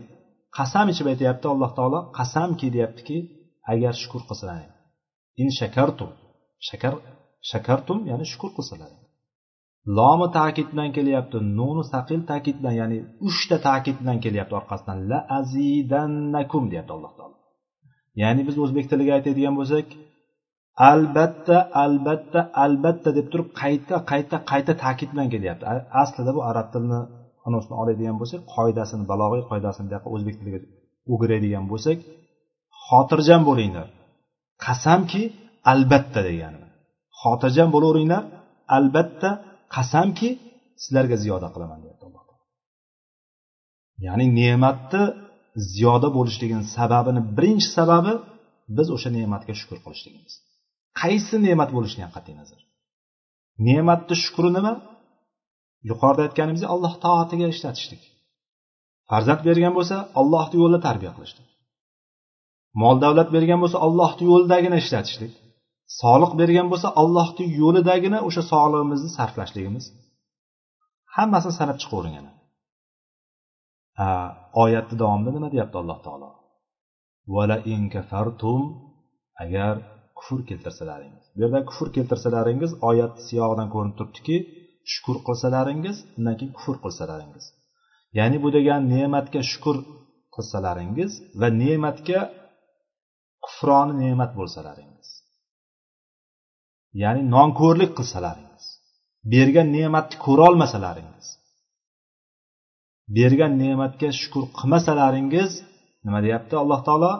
Qasam ichib aytyapti alloh taolo qasamki deyaptiki agar shukur qilsalaring in shakartum shakar shakartum ya'ni shukur qilsalaring lomi ta'kid bilan kelyapti nuni saqil ta'kid bilan ya'ni uchta ta'kid bilan kelyapti orqasidan. La azidannakum deyapti alloh taolo. Ya'ni biz o'zbek tiliga aytadigan bo'lsak albatta albatta albatta deb turib qayta qayta qayta ta'kid bilan kelyapti aslida bu arab tilini anavsini oladigan bo'lsak qoidasini balog'iy qoidasini o'zbek tiliga o'giradigan bo'lsak xotirjam bo'linglar. Qasamki albatta degani xotirjam bo'laveringlar. Albatta qasamki sizlarga ziyoda qilaman deyapti alloh ya'ni ne'matni ziyoda bo'lishligini sababini birinchi sababi biz o'sha ne'matga shukur qilishligimiz qaysi ne'mat bo'lishidan qat'iy nazar. Ne'matni shukri nima? Yuqorida aytganimizdek alloh toatiga ishlatishlik. Farzand bergan bo'lsa allohni yo'lida tarbiya qilishlik. Mol davlat bergan bo'lsa allohni yo'lidagina ishlatishlik. Soliq bergan bo'lsa allohni yo'lidagina o'sha sog'lig'imizni sarflashligimiz. Hammasini sanab chiqavering ana oyatni davomida nima deyapti alloh taolo? Valain kafartum agar kufr keltirsalaringiz bu yerda kufr keltirsalaringiz oyatni siyog'idan ko'rinib turibdiki shukur qilsalaringiz undan keyin kufr qilsalaringiz. Ya'ni bu degan ne'matga shukur qilsalaringiz va ne'matga kufroni ne'mat bo'lsalaringiz. Ya'ni nonko'rlik qilsalaringiz bergan ne'matni ko'rolmasalaringiz bergan ne'matga shukur qilmasalaringiz nima deyapti alloh taolo?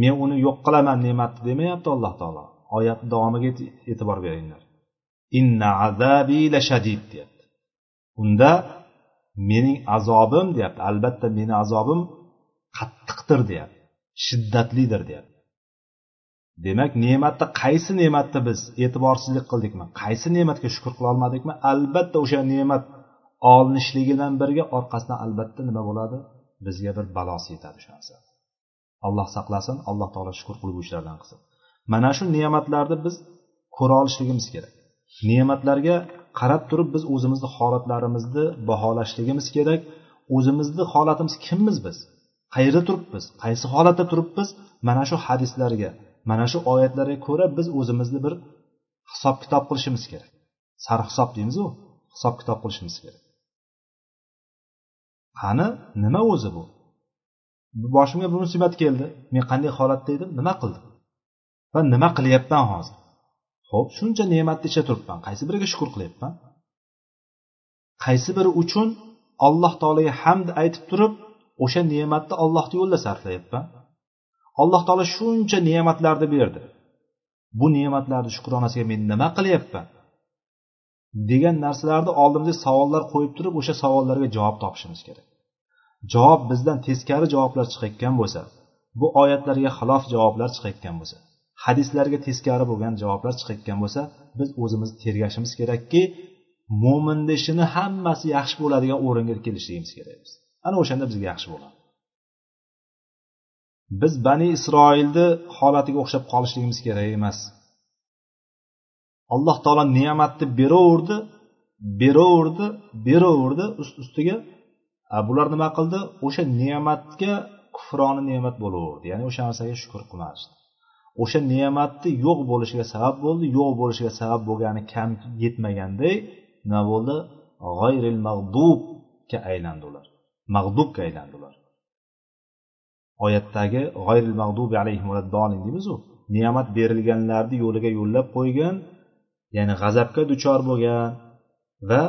Men uni yo'q qilaman ne'matni demayapti alloh taolo. Oyatni davomiga e'tibor beringlar. Inna azabi la shadid deyapti. Unda mening azobim deyapti. Albatta meni azobim qattiqdir deyapti. Shiddatlidir deyapti. Demak ne'matni qaysi ne'matni biz e'tiborsizlik qildikmi qaysi ne'matga shukur qilolmadikmi albatta o'sha ne'mat olinishligidan birga orqasidan albatta nima bo'ladi? Bizga bir balosi yetadi o'sha narsa alloh saqlasin alloh taolo shukur qilguvchilardan qilsin. Mana shu ne'matlarni biz ko'ra olishligimiz kerak. Ne'matlarga qarab turib biz o'zimizni holatlarimizni baholashligimiz kerak. O'zimizni holatimiz kimmiz biz? Qayerda turibmiz? Qaysi holatda turibmiz? Mana shu hadislarga mana shu oyatlarga ko'ra biz o'zimizni bir hisob kitob qilishimiz kerak. Sarhisob deymizu hisob kitob qilishimiz kerak. Qani nima o'zi bu? Boshimga bir musibat keldi. Men qanday holatda edim nima qildim? Va nima qilyapman hozir? Ho'p shuncha ne'matni ichida turibman. Qaysi biriga shukur qilyapman? Qaysi biri uchun alloh taologa hamd aytib turib o'sha ne'matni ollohni yo'lida sarflayapman? Alloh taolo shuncha ne'matlarni berdi. Bu ne'matlarni shukronasiga men nima qilyapman? degan narsalarni oldimizga savollar qo'yib turib o'sha savollarga javob topishimiz kerak. Javob bizdan teskari javoblar chiqayotgan bo'lsa bu oyatlarga xilof javoblar chiqayotgan bo'lsa hadislarga teskari bo'lgan javoblar chiqayotgan bo'lsa biz o'zimizni tergashimiz kerakki mo'minni ishini hammasi yaxshi bo'ladigan o'ringa kelishligimiz kerak biz. Ana o'shanda bizga yaxshi bo'ladi. Biz bani isroilni holatiga o'xshab qolishligimiz kerak emas. Alloh taolo ne'matni beraverdi beraverdi beraverdi ust ustiga bular nima qildi? O'sha ne'matga kufroni ne'mat bo'laverdi. Ya'ni o'sha narsaga shukur qilmasdi o'sha ne'matni yo'q bo'lishiga sabab bo'ldi yo'q bo'lishiga sabab bo'lgani kam yetmaganday nima bo'ldi? G'ayril mag'dubga aylandi ular mag'dubga aylandi ular oyatdagi g'oyril mag'dubi alayhim deymizu. Ne'mat berilganlarni yo'liga yo'llab qo'ygan ya'ni g'azabga duchor bo'lgan va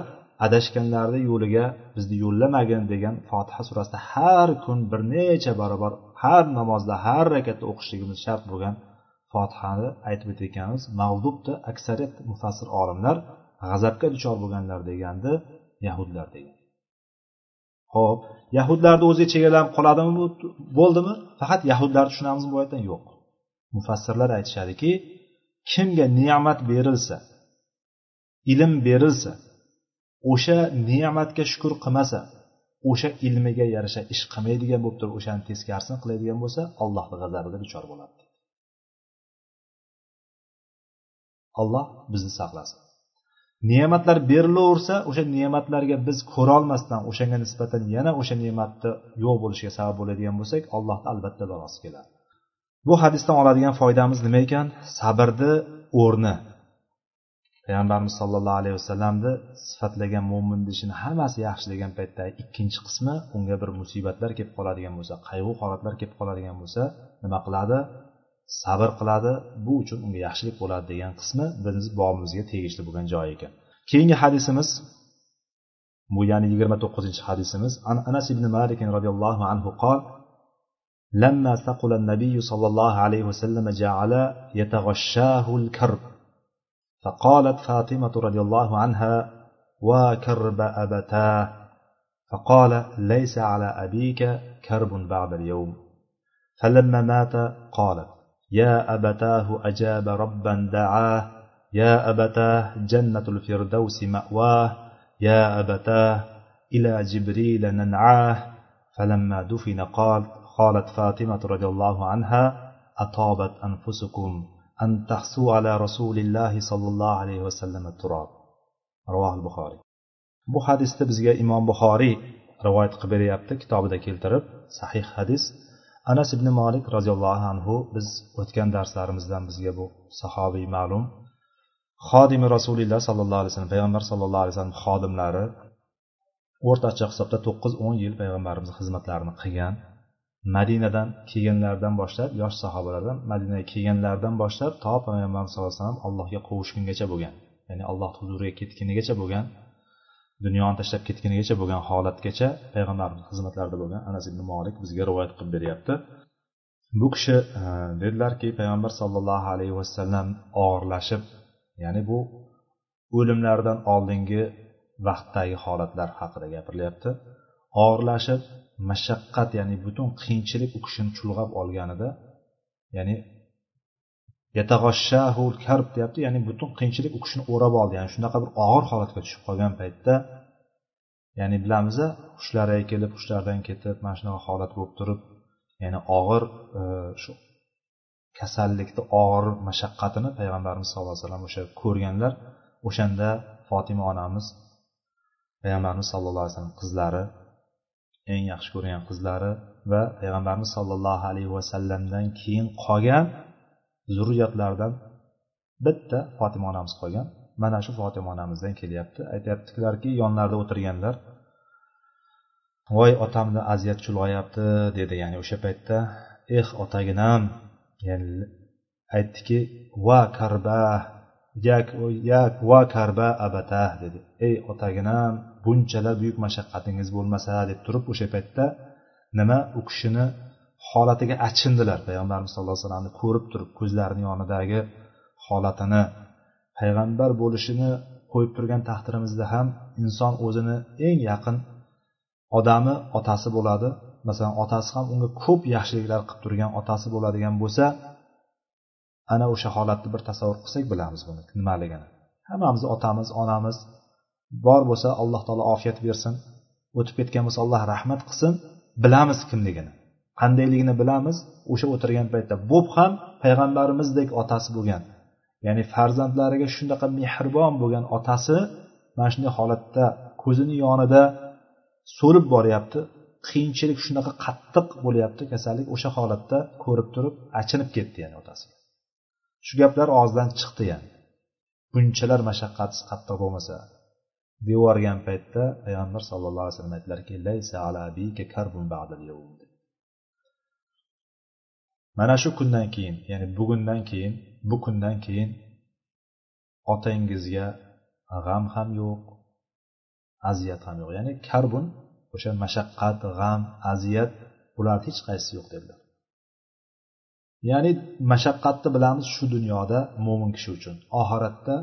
adashganlarni yo'liga bizni yo'llamagin degan fotiha surasida har kun bir necha barobar har namozda har rakatda o'qishligimiz shart bo'lgan fotihani aytib o'tayotganmiz mag'dubni aksariyat mufassir olimlar g'azabga duchor bo'lganlar degandi yahudlar degan ho'p yahudlarni o'ziga chegaralanib qoladimi bo'ldimi? Faqat yahudlarni tushunamizmi bu oyatdan yo'q. Mufassirlar aytishadiki kimga ne'mat berilsa ilm berilsa o'sha ne'matga shukur qilmasa o'sha ilmiga yarasha ish qilmaydigan bo'lib turib o'shani teskarisini qiladigan bo'lsa allohni g'azabiga duchor bo'ladi. Alloh bizni saqlasin. Ne'matlar berilaversa o'sha ne'matlarga biz ko'rolmasdan o'shanga nisbatan yana o'sha ne'matni yo'q bo'lishiga sabab bo'ladigan bo'lsak allohni albatta balosi keladi. Bu hadisdan oladigan foydamiz nima ekan? Sabrni o'rni. Payg'ambarimiz sollallohu alayhi vasallamni sifatlagan mo'minni ishini hammasi yaxshi degan paytda ikkinchi qismi unga bir musibatlar kelib qoladigan bo'lsa qayg'u holatlar kelib qoladigan bo'lsa nima qiladi? sabr qiladi bu uchun unga yaxshilik bo'ladi degan qismi biz bobimizga tegishli bo'lgan joyi ekan keyingi hadisimiz bu ya'ni yigirma to'qqizinchi hadisimiz an anas ibn malik roziyallohu anhu qol لما ثقل النبي صلى الله عليه وسلم جعل يتغشاه الكرب فقالت فاطمة رضي الله عنها وكرب أبتاه فقال ليس على أبيك كرب بعد اليوم فلما مات قالت يا أبتاه أجاب ربا دعاه. يا أبتاه جنة الفردوس مأواه. يا أبتاه إلى جبريل ننعاه. فلما دفن قال قالت فاطمة رضي الله عنها أطابت أنفسكم أن تحسوا على رسول الله صلى الله عليه وسلم التراب. رواه البخاري. Bu hadisni bizga imom buxoriy rivoyat qilib beryapti. Kitobida keltirib sahih hadis anas ibn molik roziyallohu anhu biz o'tgan darslarimizdan bizga bu sahobiy ma'lum. Xodimi rasulilloh sollallohu alayhi vasallam payg'ambar sallallohu alayhi vasallam xodimlari o'rtacha hisobda to'qqiz o'n yil payg'ambarimiz xizmatlarini qilgan. Madinadan kelganlaridan boshlab yosh sahobalardan madinaga kelganlaridan boshlab to payg'ambarimiz sallallohu alayhi vasallam allohga qovushgungacha bo'lgan ya'ni alloh huzuriga ketgunigacha bo'lgan. Dunyoni tashlab ketgunigacha bo'lgan holatgacha payg'ambarimiz xizmatlarida bo'lgan anas ibn molik bizga rivoyat qilib beryapti. Bu kishi e, dedilarki payg'ambar sollallohu alayhi vasallam og'irlashib ya'ni bu o'limlaridan oldingi vaqtdagi holatlar haqida gapirilyapti. Og'irlashib mashaqqat ya'ni butun qiyinchilik u kishini chulg'ab olganida ya'ni karb deyapti. Ya'ni butun qiyinchilik u kishini o'rab oldi. Ya'ni shunaqa bir og'ir holatga tushib qolgan paytda ya'ni bilamiz hushlariga kelib hushlaridan ketib mana shunaqa holat bo'lib turib ya'ni og'ir e, shu kasallikni og'ir mashaqqatini payg'ambarimiz sallallohu alayhi vasallam o'sha ko'rganlar o'shanda fotima onamiz payg'ambarimiz sallallohu alayhi vasallam qizlari eng yaxshi ko'rgan qizlari va payg'ambarimiz sollallohu alayhi vasallamdan keyin qolgan zurriyotlaridan bitta fotima onamiz qolgan. Mana shu fotima onamizdan kelyapti. Aytyaptilarki yonlarida o'tirganlar voy otamni aziyat chulg'ayapti dedi ya'ni o'sha paytda. Eh otaginam ya'ni aytdiki va karba yak yak va karba abata dedi. Ey otaginam bunchalar buyuk mashaqqatingiz bo'lmasa deb turib o'sha paytda nima u kishini holatiga achindilar. Payg'ambarimiz sallallohu alayhi vasallamni ko'rib turib ko'zlarini yonidagi holatini payg'ambar bo'lishini qo'yib turgan taqdirimizda ham inson o'zini eng yaqin odami otasi bo'ladi. Masalan otasi ham unga ko'p yaxshiliklar qilib turgan otasi bo'ladigan bo'lsa ana o'sha holatni bir tasavvur qilsak bilamiz buni. Nimaligini? Hammamiz otamiz onamiz bor bo'lsa alloh taolo ofiyat bersin. O'tib ketgan bo'lsa alloh rahmat qilsin. Bilamiz kimligini. Qandayligini bilamiz. O'sha o'tirgan paytda bo'p ham payg'ambarimizdek otasi bo'lgan. Ya'ni farzandlariga shunaqa mehribon bo'lgan otasi mana shunday holatda ko'zini yonida so'lib boryapti. Qiyinchilik shunaqa qattiq bo'lyapti. Kasallik o'sha holatda ko'rib turib achinib ketdi ya'ni otasi shu gaplar og'zidan chiqdi ya'ni. Bunchalar mashaqqatsiz qattiq bo'lmasa. Devorgan paytda payg'ambar sallallohu alayhi vasallam aytdilarki mana shu kundan keyin ya'ni bugundan keyin bu kundan keyin otangizga g'am ham yo'q aziyat ham yo'q. Ya'ni karbun o'sha mashaqqat g'am aziyat bularni hech qaysisi yo'q dedilar. Ya'ni mashaqqatni bilamiz shu dunyoda mo'min kishi uchun. Oxiratda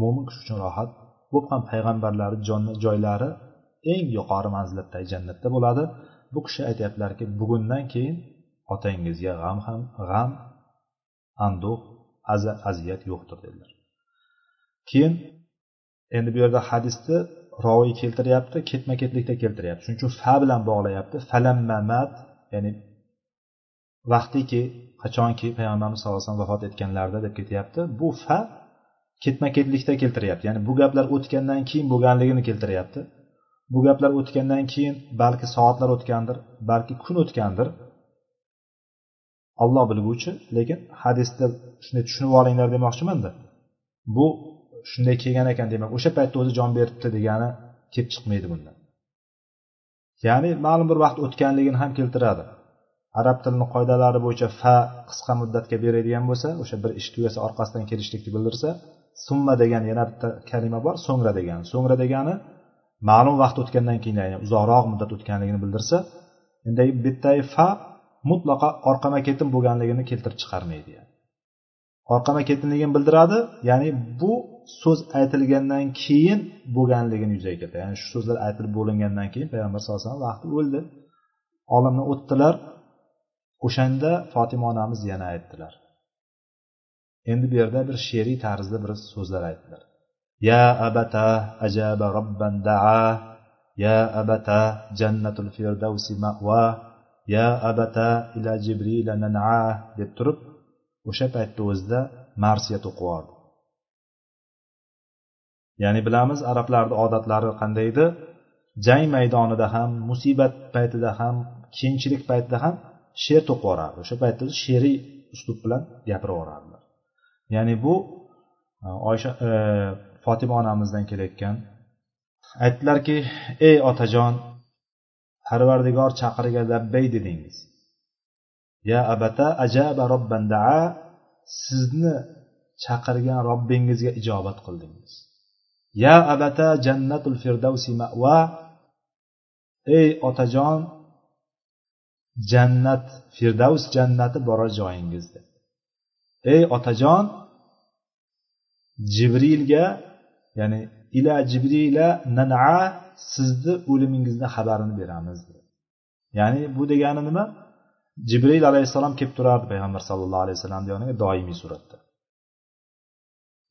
mo'min kishi uchun rohat bu ham payg'ambarlarni joylari eng yuqori manzilatdagi jannatda bo'ladi. Bu kishi aytyaptilarki bugundan keyin otangizga g'am ham g'am anduh aziyat yo'qdir dedilar. Keyin endi bu yerda hadisni roviy keltiryapti ketma ketlikda keltiryapti. Shuning uchun fa bilan bog'layapti. Falammamat ya'ni vaqtiki qachonki payg'ambarimiz sallallohu alayhi vasallam vafot etganlarida deb ketyapti. Bu fa ketma ketlikda keltiryapti. Ya'ni bu gaplar o'tgandan keyin bo'lganligini keltiryapti. Bu gaplar o'tgandan keyin balki soatlar o'tgandir balki kun o'tgandir olloh bilguvchi lekin hadisda shunday tushunib olinglar demoqchimanda. Bu shunday kelgan ekan demak o'sha paytda o'zi jon beribdi degani kelib chiqmaydi bundan ya'ni ma'lum bir vaqt o'tganligini ham keltiradi. Arab tilini qoidalari bo'yicha fa qisqa muddatga beradigan bo'lsa o'sha bir ish tugasa orqasidan kelishlikni bildirsa summa degan yana bitta kalima bor so'ngra degan. So'ngra degani ma'lum vaqt o'tgandan keyin ya'ni uzoqroq muddat o'tganligini bildirsa endi bitta fa mutlaqo orqama ketim bo'lganligini keltirib chiqarmaydi yani. Orqama ketimligini bildiradi ya'ni bu so'z aytilgandan keyin bo'lganligini yuzaga keltiradi. Ya'ni shu so'zlar aytilib bo'lingandan keyin payg'ambar sallallohu alayhi vasallam vaqti o'ldi. Olamdan o'tdilar o'shanda fotima onamiz yana aytdilar. Endi bu yerda bir she'riy tarzda bir so'zlar aytdilar. Ya abata ajaba robban daa ya abata jannatul firdavsi ma'va ya abata ila jibrila nan'a deb turib o'sha paytda o'zida marsiyat o'qiyordi ya'ni bilamiz arablarni odatlari qanday edi jang maydonida ham musibat paytida ham keyinchilik paytida ham she'r to'qib yuborardi o'sha paytda she'riy uslub bilan gapirib yuborardilar ya'ni bu e, oysha e, fotima onamizdan kelayotgan aytdilarki ey otajon parvardigor chaqiriga labbay dedingiz. Ya abata ajaba robban daa sizni chaqirgan robbingizga ijobat qildingiz. Ya abata jannatul firdavsi ma'va ey otajon jannat firdavs jannati borar joyingiz deb ey otajon jibrilga ya'ni ila jibrila nana sizni o'limingizni xabarini beramiz. Ya'ni bu degani nima? Jibril alayhissalom kelib turardi payg'ambar sallallohu alayhi vasallamni yoniga doimiy suratda.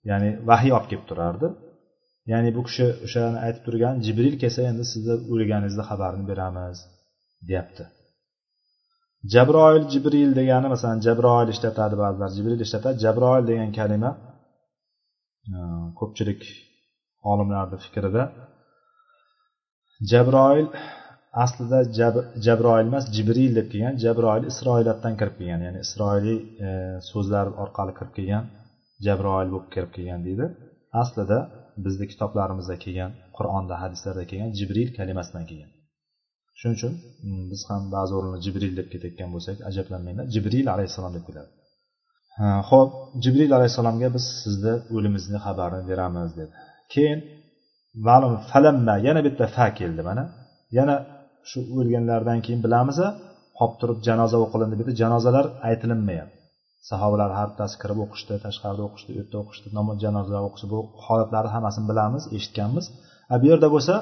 Ya'ni vahiy olib kelib turardi. Ya'ni bu kishi o'shani aytib turgan jibril kelsa endi sizni o'lganingizni xabarini beramiz deyapti. Jabroil jibril degani masalan jabroil ishlatadi ba'zilar jibril ishlatadi. Jabroil degan kalima ko'pchilik olimlarni fikrida. Jabroil aslida jabroil emas jibril deb kelgan. Jabroil isroilatdan kirib kelgan ya'ni isroiliy e, so'zlar orqali kirib kelgan jabroil bo'lib kirib kelgan deydi. Aslida bizni kitoblarimizda kelgan qur'onda hadislarda kelgan jibril kalimasidan kelgan. Shuning uchun mm, biz ham ba'zi o'rinda jibril deb ketayotgan bo'lsak ajablanmanglar jibril alayhissalom deb keladi. Ho'p jibril alayhissalomga biz sizni o'limizni xabarini beramiz dedi. Keyin ma'lum falamma yana bitta fa keldi mana. Yana shu o'lganlardan keyin bilamiz qolib turib janoza o'qilindi. Bu janozalar aytilinmayapti. Sahobalar har bittasi kirib o'qishdi tashqarida o'qishdi u yerda o'qishdi namoz janozalar o'qishdi. Bu holatlarni hammasini bilamiz eshitganmiz. A bu yerda bo'lsa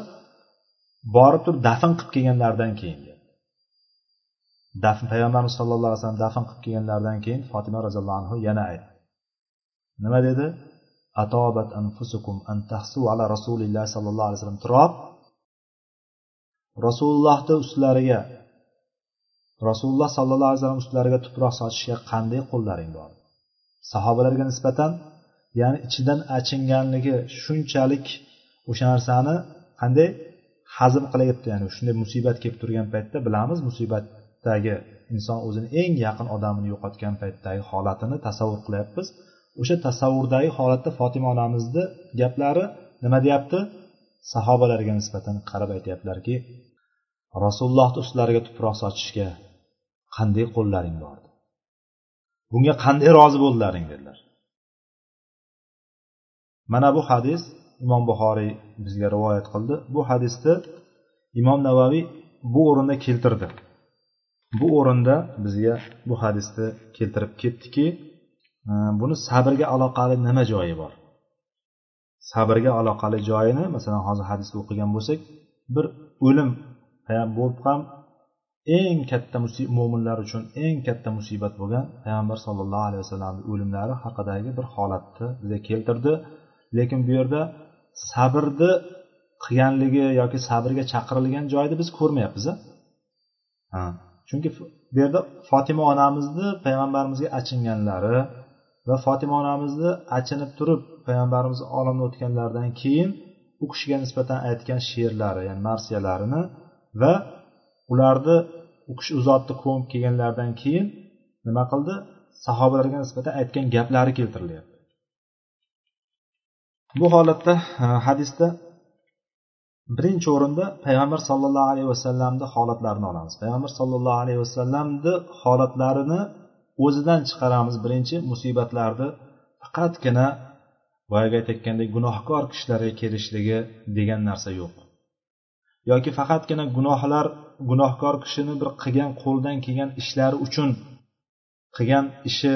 borib turib dafn qilib kelganlaridan keyin dafn payg'ambarimiz sallallohu alayhi vasallam dafn qilib kelganlaridan keyin fotima roziyallohu anhu yana aytdi. Nima dedi? Atobat anfusukum an tahsu ala rasulilloh sollallohu alayhi vasallam turob rasulullohni ustlariga rasululloh sollallohu alayhi vasallam ustlariga tuproq sochishga qanday qo'llaring bor? Sahobalarga nisbatan ya'ni ichidan achinganligi shunchalik o'sha narsani qanday hazm qilyapti? Ya'ni shunday musibat kelib turgan paytda bilamiz musibatdagi inson o'zini eng yaqin odamini yo'qotgan paytdagi holatini tasavvur qilyapmiz. O'sha tasavvurdagi holatda fotima onamizni gaplari nima deyapti? Sahobalarga nisbatan qarab aytyaptilarki rasulullohni ustlariga tuproq sochishga qanday qo'llaring bor bunga qanday rozi bo'ldilaring dedilar. Mana bu hadis imom buxoriy bizga rivoyat qildi. Bu hadisni imom navaviy bu o'rinda keltirdi. Bu o'rinda bizga bu hadisni keltirib ketdiki buni sabrga aloqali nima joyi bor? Sabrga aloqali joyini masalan hozir hadisda o'qigan bo'lsak bir o'lim bo'lib ham eng katta mo'minlar uchun eng katta musibat bo'lgan payg'ambar sollallohu alayhi vasallamni o'limlari haqidagi bir holatni bizga keltirdi. Lekin bu yerda sabrni qilganligi yoki sabrga chaqirilgan joyni biz ko'rmayapmiz chunki bu yerda fotima onamizni payg'ambarimizga achinganlari va fotima onamizni achinib turib payg'ambarimiz olamdan o'tganlaridan keyin u kishiga nisbatan aytgan she'rlari ya'ni marsiyalarini va ularni u kishi u zotni ko'mib kelganlaridan keyin nima qildi? Sahobalarga nisbatan aytgan gaplari keltirilyapti. Bu holatda e, hadisda birinchi o'rinda payg'ambar sollallohu alayhi vasallamni holatlarini olamiz. Payg'ambar sollallohu alayhi vasallamni holatlarini o'zidan chiqaramiz birinchi musibatlarni faqatgina boyagi aytayotgandek gunohkor kishilarga kelishligi degan narsa yo'q. Yoki faqatgina gunohlar gunohkor kishini bir qilgan qo'ldan kelgan ishlari uchun qilgan ishi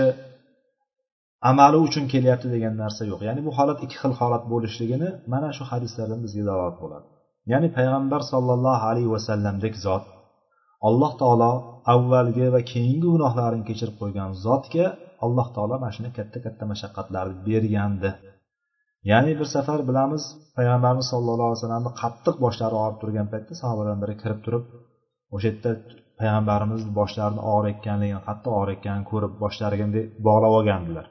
amali uchun kelyapti degan narsa yo'q. Ya'ni bu holat ikki xil holat bo'lishligini mana shu hadislardan bizga dalolat bo'ladi. Ya'ni payg'ambar sollallohu alayhi vasallamdek zot alloh taolo avvalgi va keyingi gunohlarini kechirib qo'ygan zotga alloh taolo mana shunday katta katta mashaqqatlarni bergandi. Ya'ni bir safar bilamiz payg'ambarimiz sallallohu alayhi vasallamni qattiq boshlari og'rib turgan paytda sahobalardan biri kirib turib o'sha yerda payg'ambarimiz boshlarini og'riyotganligini qattiq og'riyotganini ko'rib boshlariga bunday bog'lab olgandilar.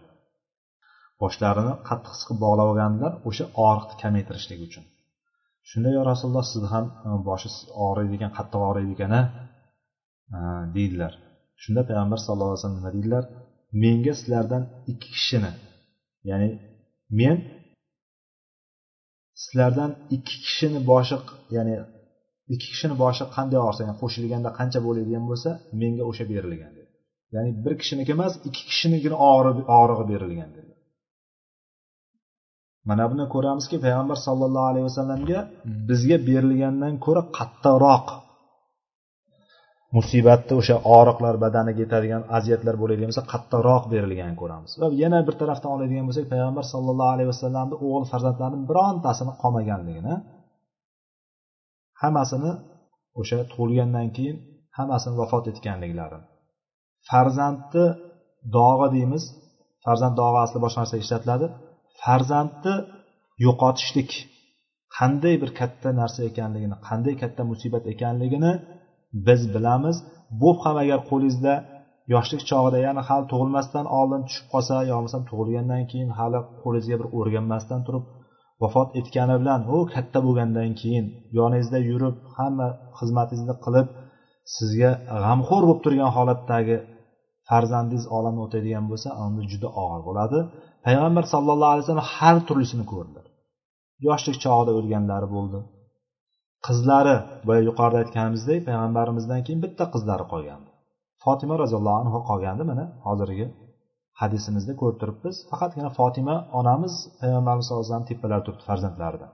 Boshlarini qattiq siqib bog'lab olgandilar o'sha og'riqni kamaytirishlik uchun. Shunda yo rasululloh sizni ham boshingiz boshi og'riydi ekan qattiq og'riydi ekan a deydilar. Shunda payg'ambar sallallohu alayhi vasallam nima deydilar? Menga sizlardan ikki kishini ya'ni men sizlardan ikki kishini boshi ya'ni ikki kishini boshi qanday og'risa ya'ni qo'shilganda qancha bo'ladigan bo'lsa menga o'sha berilgan dedi. Ya'ni bir kishiniki emas ikki kishinikini og'rig'i berilgan dedi. Mana bundan ko'ramizki payg'ambar sollallohu alayhi vasallamga bizga berilgandan ko'ra qattiqroq musibatni o'sha og'riqlar badaniga yetadigan aziyatlar bo'ladigan bo'lsa qattiqroq berilganini ko'ramiz. Va yana bir tarafdan oladigan bo'lsak payg'ambar sallallohu alayhi vasallamni o'g'il farzandlarini birontasini qolmaganligini hammasini o'sha tug'ilgandan keyin hammasini vafot etganliklari farzandni dog'i deymiz farzand dog'i asli boshqa narsaga ishlatiladi. Farzandni yo'qotishlik qanday bir katta narsa ekanligini qanday katta musibat ekanligini biz bilamiz. Bu ham agar qo'lingizda yoshlik chog'ida ya'ni hali tug'ilmasdan oldin tushib qolsa yo bo'lmasam tug'ilgandan keyin hali qo'lingizga bir o'rganmasdan turib vafot etgani bilan u katta bo'lgandan keyin yoningizda yurib hamma xizmatingizni qilib sizga g'amxo'r bo'lib turgan holatdagi farzandingiz olamdan o'tadigan bo'lsa unda juda og'ir bo'ladi. Payg'ambar sallallohu alayhi vasallam har turlisini ko'rdilar. Yoshlik chog'ida o'lganlari bo'ldi. Qizlari boya yuqorida aytganimizdek payg'ambarimizdan keyin bitta qizlari qolgandi. Fotima roziyallohu anhu qolgandi mana hozirgi hadisimizda ko'rib turibmiz. Faqatgina fotima onamiz payg'ambarimiz sallallohu alayhi vasallam tepalarida turibdi farzandlaridan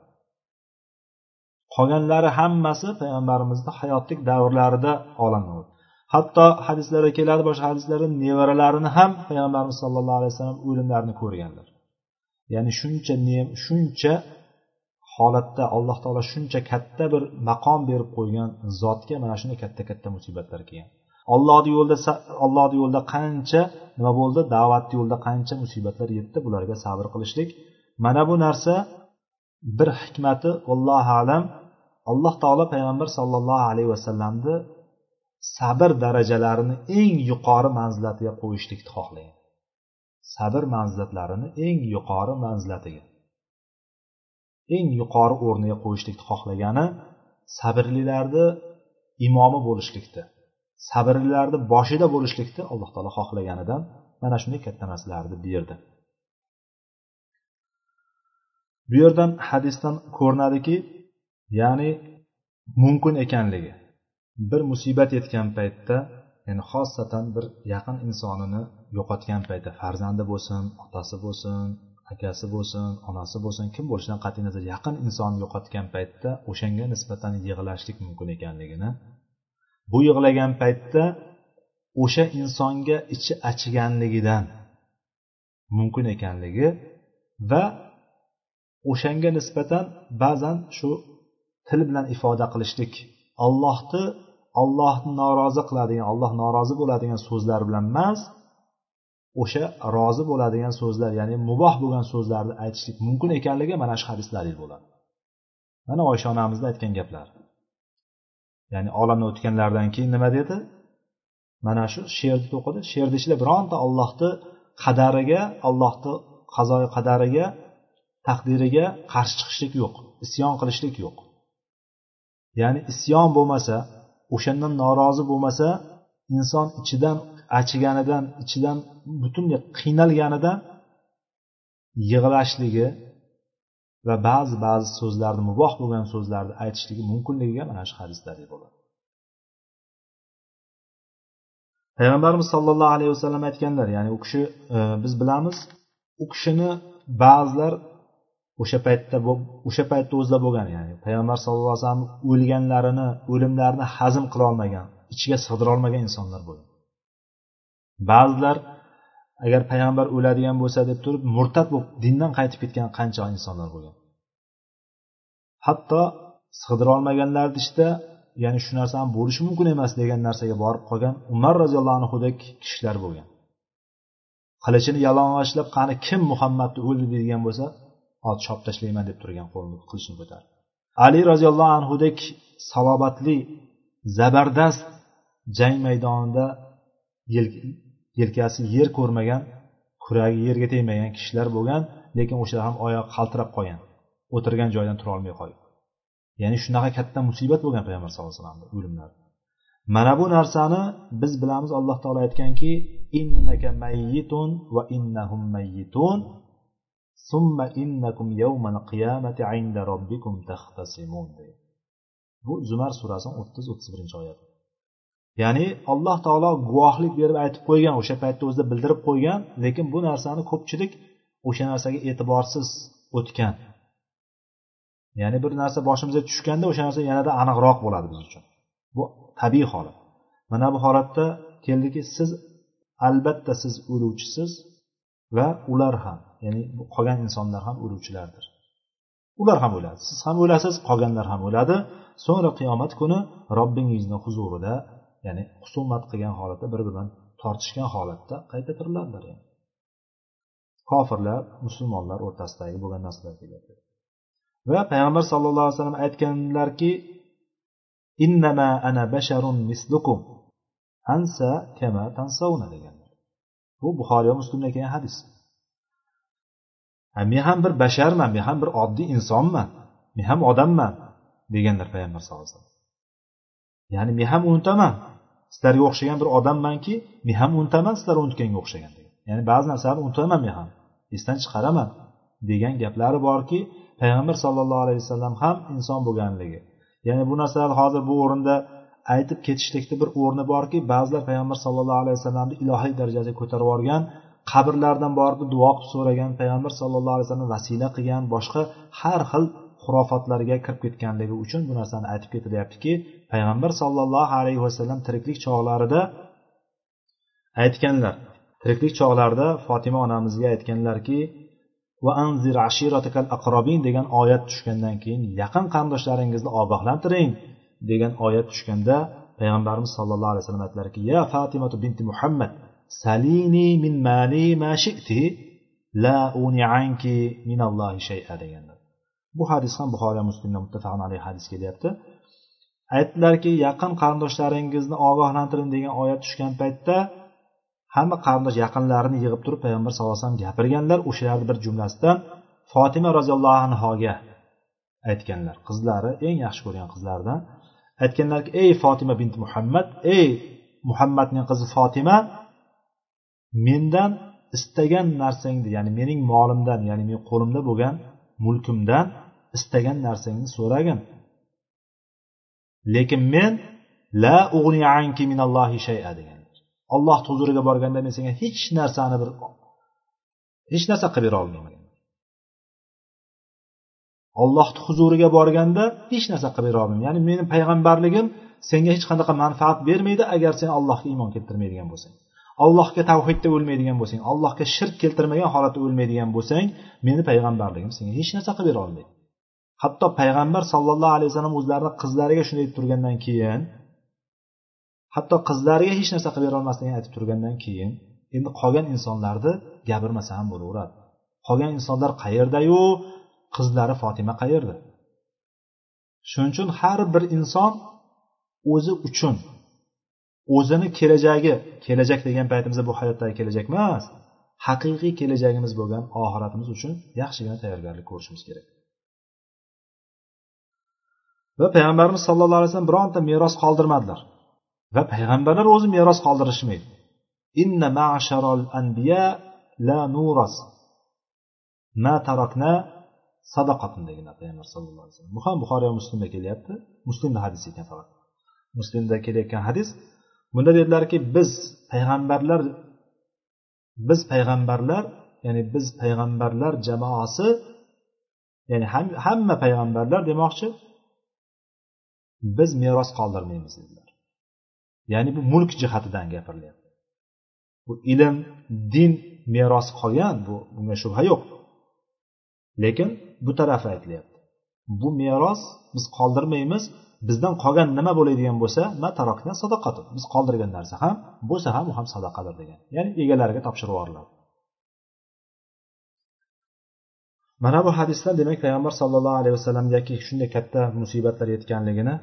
qolganlari hammasi payg'ambarimizni hayotlik davrlarida olamdan o'tdi hatto hadislarda keladi boshqa hadislarda nevaralarini ham payg'ambarimiz sallallohu alayhi vasallam o'limlarini ko'rganlar. Ya'ni shuncha shuncha holatda alloh taolo shuncha katta bir maqom berib qo'ygan zotga mana shunday katta katta musibatlar kelgan. Ollohni yo'lida ollohni yo'lida qancha nima bo'ldi? Da'vatni yo'lida qancha musibatlar yetdi? Bularga sabr qilishlik. Mana bu narsa bir hikmati allohu alam. Alloh taolo payg'ambar sollallohu alayhi vasallamni sabr darajalarini eng yuqori manzilatiga qo'yishlikni xohlagan. Sabr manzilatlarini eng yuqori manzilatiga. Eng yuqori o'rniga qo'yishlikni xohlagani sabrlilarni imomi bo'lishlikni sabrlilarni boshida bo'lishlikni alloh taolo xohlaganidan mana shunday katta narsalarni berdi bu yerdan hadisdan ko'rinadiki ya'ni mumkin ekanligi bir musibat yetgan paytda ya'ni xosatan bir yaqin insonini yo'qotgan paytda farzandi bo'lsin otasi bo'lsin akasi bo'lsin onasi bo'lsin kim bo'lishidan qat'iy nazar yaqin insonni yo'qotgan paytda o'shanga nisbatan yig'lashlik mumkin ekanligini bu yig'lagan paytda o'sha insonga ichi achiganligidan mumkin ekanligi va o'shanga nisbatan ba'zan shu til bilan ifoda qilishlik ollohni ollohni norozi qiladigan olloh norozi bo'ladigan so'zlar bilan emas o'sha rozi bo'ladigan so'zlar ya'ni muboh bo'lgan so'zlarni aytishlik mumkin ekanligi mana shu hadis dalil bo'ladi. Mana oysha onamizni aytgan gaplar. Ya'ni olamdan o'tganlaridan keyin nima dedi? Mana shu she'rni o'qidi she'rni ichida bironta ollohni qadariga ollohni qazoi qadariga taqdiriga qarshi chiqishlik yo'q isyon qilishlik yo'q. Ya'ni isyon bo'lmasa o'shandan norozi bo'lmasa inson ichidan achiganidan ichidan butunlay qiynalganidan yig'lashligi va ba'zi ba'zi so'zlarni muboh bo'lgan so'zlarni aytishligi mumkinligiga mana shu hadis dalil bo'ladi. Payg'ambarimiz sollallohu alayhi vasallam aytganlar ya'ni u kishi e, biz bilamiz u kishini ba'zilar o'sha paytda o'sha paytda o'zida bo'lgan ya'ni payg'ambar sallallohu alayhi vasallam o'lganlarini o'limlarini hazm qilolmagan ichiga sig'dirolmagan insonlar bo'lgan. Ba'zilar agar payg'ambar o'ladigan bo'lsa deb turib murtad bo'lib dindan qaytib ketgan qancha insonlar bo'lgan. Hatto sig'dirolmaganlarni ichida ya'ni shu narsa ham bo'lishi mumkin emas degan narsaga borib qolgan umar roziyallohu anhudek kishilar bo'lgan. Qilichini yalang'ochlab qani kim muhammadni o'ldi deydigan bo'lsa hozir chopib tashlayman deb turgan qo'lini qilichini ko'tarib ali roziyallohu anhudek salobatli zabardast jang maydonida yelkasi yer ko'rmagan kuragi yerga tegmagan kishilar bo'lgan lekin o'shalar ham oyog'i qaltirab qolgan o'tirgan joyidan turolmay qolgan. Ya'ni shunaqa katta musibat bo'lgan payg'ambar sallallohu alayhi vasallamni o'limlari. Mana bu narsani biz bilamiz alloh taolo aytganki innaka mayyitun va innahum mayyitun summa innakum yawmal qiyamati inda robbikum taxtasimun bu zumar surasini o'ttiz o'ttiz birinchi oyati. Ya'ni alloh taolo guvohlik berib aytib qo'ygan o'sha paytda o'zida bildirib qo'ygan lekin bu narsani ko'pchilik o'sha narsaga e'tiborsiz o'tgan. Ya'ni bir narsa boshimizga tushganda o'sha narsa yanada aniqroq bo'ladi biz uchun. Bu tabiiy holat. Mana bu holatda keldiki siz albatta siz o'luvchisiz va ular ham ya'ni qolgan insonlar ham o'luvchilardir ular ham o'ladi siz ham o'lasiz qolganlar ham o'ladi so'ngra qiyomat kuni robbingizni huzurida ya'ni husumat qilgan holatda bir biri bilan tortishgan holatda qayta tiriladilar yani. Kofirlar musulmonlar o'rtasidagi bo'lgan narsalar kelyapti va payg'ambar sallallohu alayhi vasallam aytganlarki innama ana basharun mislukum. Ansa kama tansavna deganlar. Bu buxoriy va muslimda kelgan hadis. Men ham bir basharman men ham bir oddiy insonman men ham odamman deganlar payg'ambar sallallohu alayhi vasallam. Ya'ni men ham unutaman sizlarga o'xshagan bir odammanki men ham unutaman sizlar unutganga o'xshagan degan. Ya'ni ba'zi narsalarni unutaman men ham. Esdan chiqaraman degan gaplari borki payg'ambar sollallohu alayhi vasallam ham inson bo'lganligi. Ya'ni bu narsalar hozir bu o'rinda aytib ketishlikni bir o'rni borki ba'zilar payg'ambar sallallohu alayhi vasallamni ilohiy darajaga ko'tarib yuborgan qabrlardan borib duo qilib so'ragan payg'ambar sallallohu alayhi vasallam vasila qilgan boshqa har xil xurofotlarga kirib ketganligi uchun bu narsani aytib ketilyaptiki payg'ambar sollallohu alayhi vasallam tiriklik chog'larida aytganlar. Tiriklik chog'larida fotima onamizga aytganlarki va anzir ashiratakal aqrobin degan oyat tushgandan keyin yaqin qarindoshlaringizni ogohlantiring degan oyat tushganda payg'ambarimiz sallallohu alayhi vasallam aytdilarki ya fatimatu binti muhammad salini min mali ma shi'ti la uni anki minallohi shay'a deganlar. Bu hadis ham buxoriy muslimda muttafaqun alayhi hadis kelyapti aytdilarki yaqin qarindoshlaringizni ogohlantiring degan oyat tushgan paytda hamma qarindosh yaqinlarini yig'ib turib payg'ambar sallallohu alayhi vasallam gapirganlar o'shalarni bir jumlasidan fotima roziyallohu anhoga aytganlar qizlari eng yaxshi ko'rgan qizlaridan aytganlarki ey fotima bint muhammad ey muhammadning qizi fotima mendan istagan narsangni ya'ni mening molimdan ya'ni mening qo'limda bo'lgan mulkimdan istagan narsangni so'ragin. Lekin men la anki minallohi shay'a deganlar olloh huzuriga borganda men senga hech narsani bir hech narsa qilib bera olmayman. Ollohni huzuriga borganda hech narsa qilib bera olmayman. Ya'ni meni payg'ambarligim senga hech qanaqa manfaat bermaydi agar sen allohga iymon keltirmaydigan bo'lsang. Allohga tavhidda o'lmaydigan bo'lsang allohga shirk keltirmagan holatda o'lmaydigan bo'lsang meni payg'ambarligim senga hech narsa qilib bera olmaydi. Hatto payg'ambar sollallohu alayhi vasallam o'zlarini qizlariga shunday deb turgandan keyin hatto qizlariga hech narsa qilib bera olmasligini aytib turgandan keyin endi qolgan insonlarni gapirmasa ham bo'laveradi. Qolgan insonlar qayerdayu? Qizlari fotima qayerda? Shuning uchun har bir inson o'zi uchun o'zini kelajagi kelajak degan paytimizda bu hayotdagi kelajak emas haqiqiy kelajagimiz bo'lgan oxiratimiz uchun yaxshigina tayyorgarlik ko'rishimiz kerak. Va payg'ambarimiz sallallohu alayhi vasallam bironta meros qoldirmadilar. Va payg'ambarlar o'zi meros qoldirishmaydi. Inna ma'sharal anbiya la nuras. Ma tarakna sadaqatun deganlar payg'ambar sallallohu alayhi vasallam. Bu ham buxoriy va muslimda kelyapti. Muslimda hadis ekan faqat. Muslimda kelayotgan hadis bunda dedilarki biz payg'ambarlar biz payg'ambarlar ya'ni biz payg'ambarlar jamoasi ya'ni hamma payg'ambarlar demoqchi. Biz meros qoldirmaymiz dedilar. Ya'ni bu mulk jihatidan gapirilyapti. Bu ilm din meros qolgan bu bunga shubha yo'q. Lekin bu tarafi aytilyapti. Bu meros biz qoldirmaymiz bizdan qolgan nima bo'ladigan bo'lsa matarokna sadaqatu biz qoldirgan narsa ham bo'lsa ham u ham sadaqadir degan. Ya'ni egalariga topshirib yuboriladi. Mana bu hadisdan demak payg'ambar sallallohu alayhi vasallamgaki shunday katta musibatlar yetganligini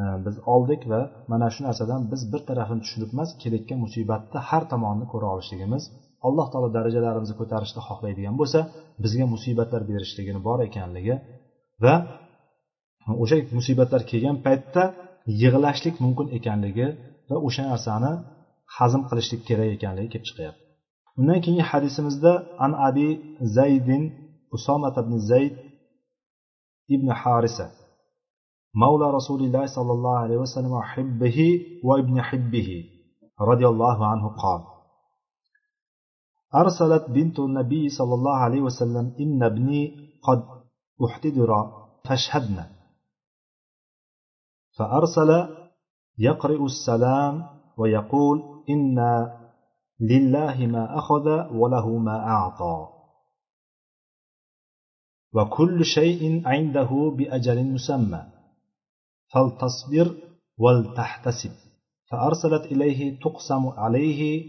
e, biz oldik va mana shu narsadan biz bir tarafini tushunib emas kelayotgan musibatni har tomonini ko'ra olishligimiz alloh taolo darajalarimizni ko'tarishni xohlaydigan bo'lsa bizga musibatlar berishligini bor ekanligi va o'sha musibatlar kelgan paytda yig'lashlik mumkin ekanligi va o'sha narsani hazm qilishlik kerak ekanligi kelib chiqyapti. Undan keyingi hadisimizda an abi zaydin usomat ibn zayd ibn harisa مولى رسول الله صلى الله عليه وسلم وحبه وابن حبه رضي الله عنه قال أرسلت بنت النبي صلى الله عليه وسلم إن ابني قد احتدر فاشهدنا فأرسل يقرئ السلام ويقول إنا لله ما أخذ وله ما أعطى. وكل شيء عنده بأجل مسمى. فلتصبر ولتحتسب. فأرسلت إليه تقسم عليه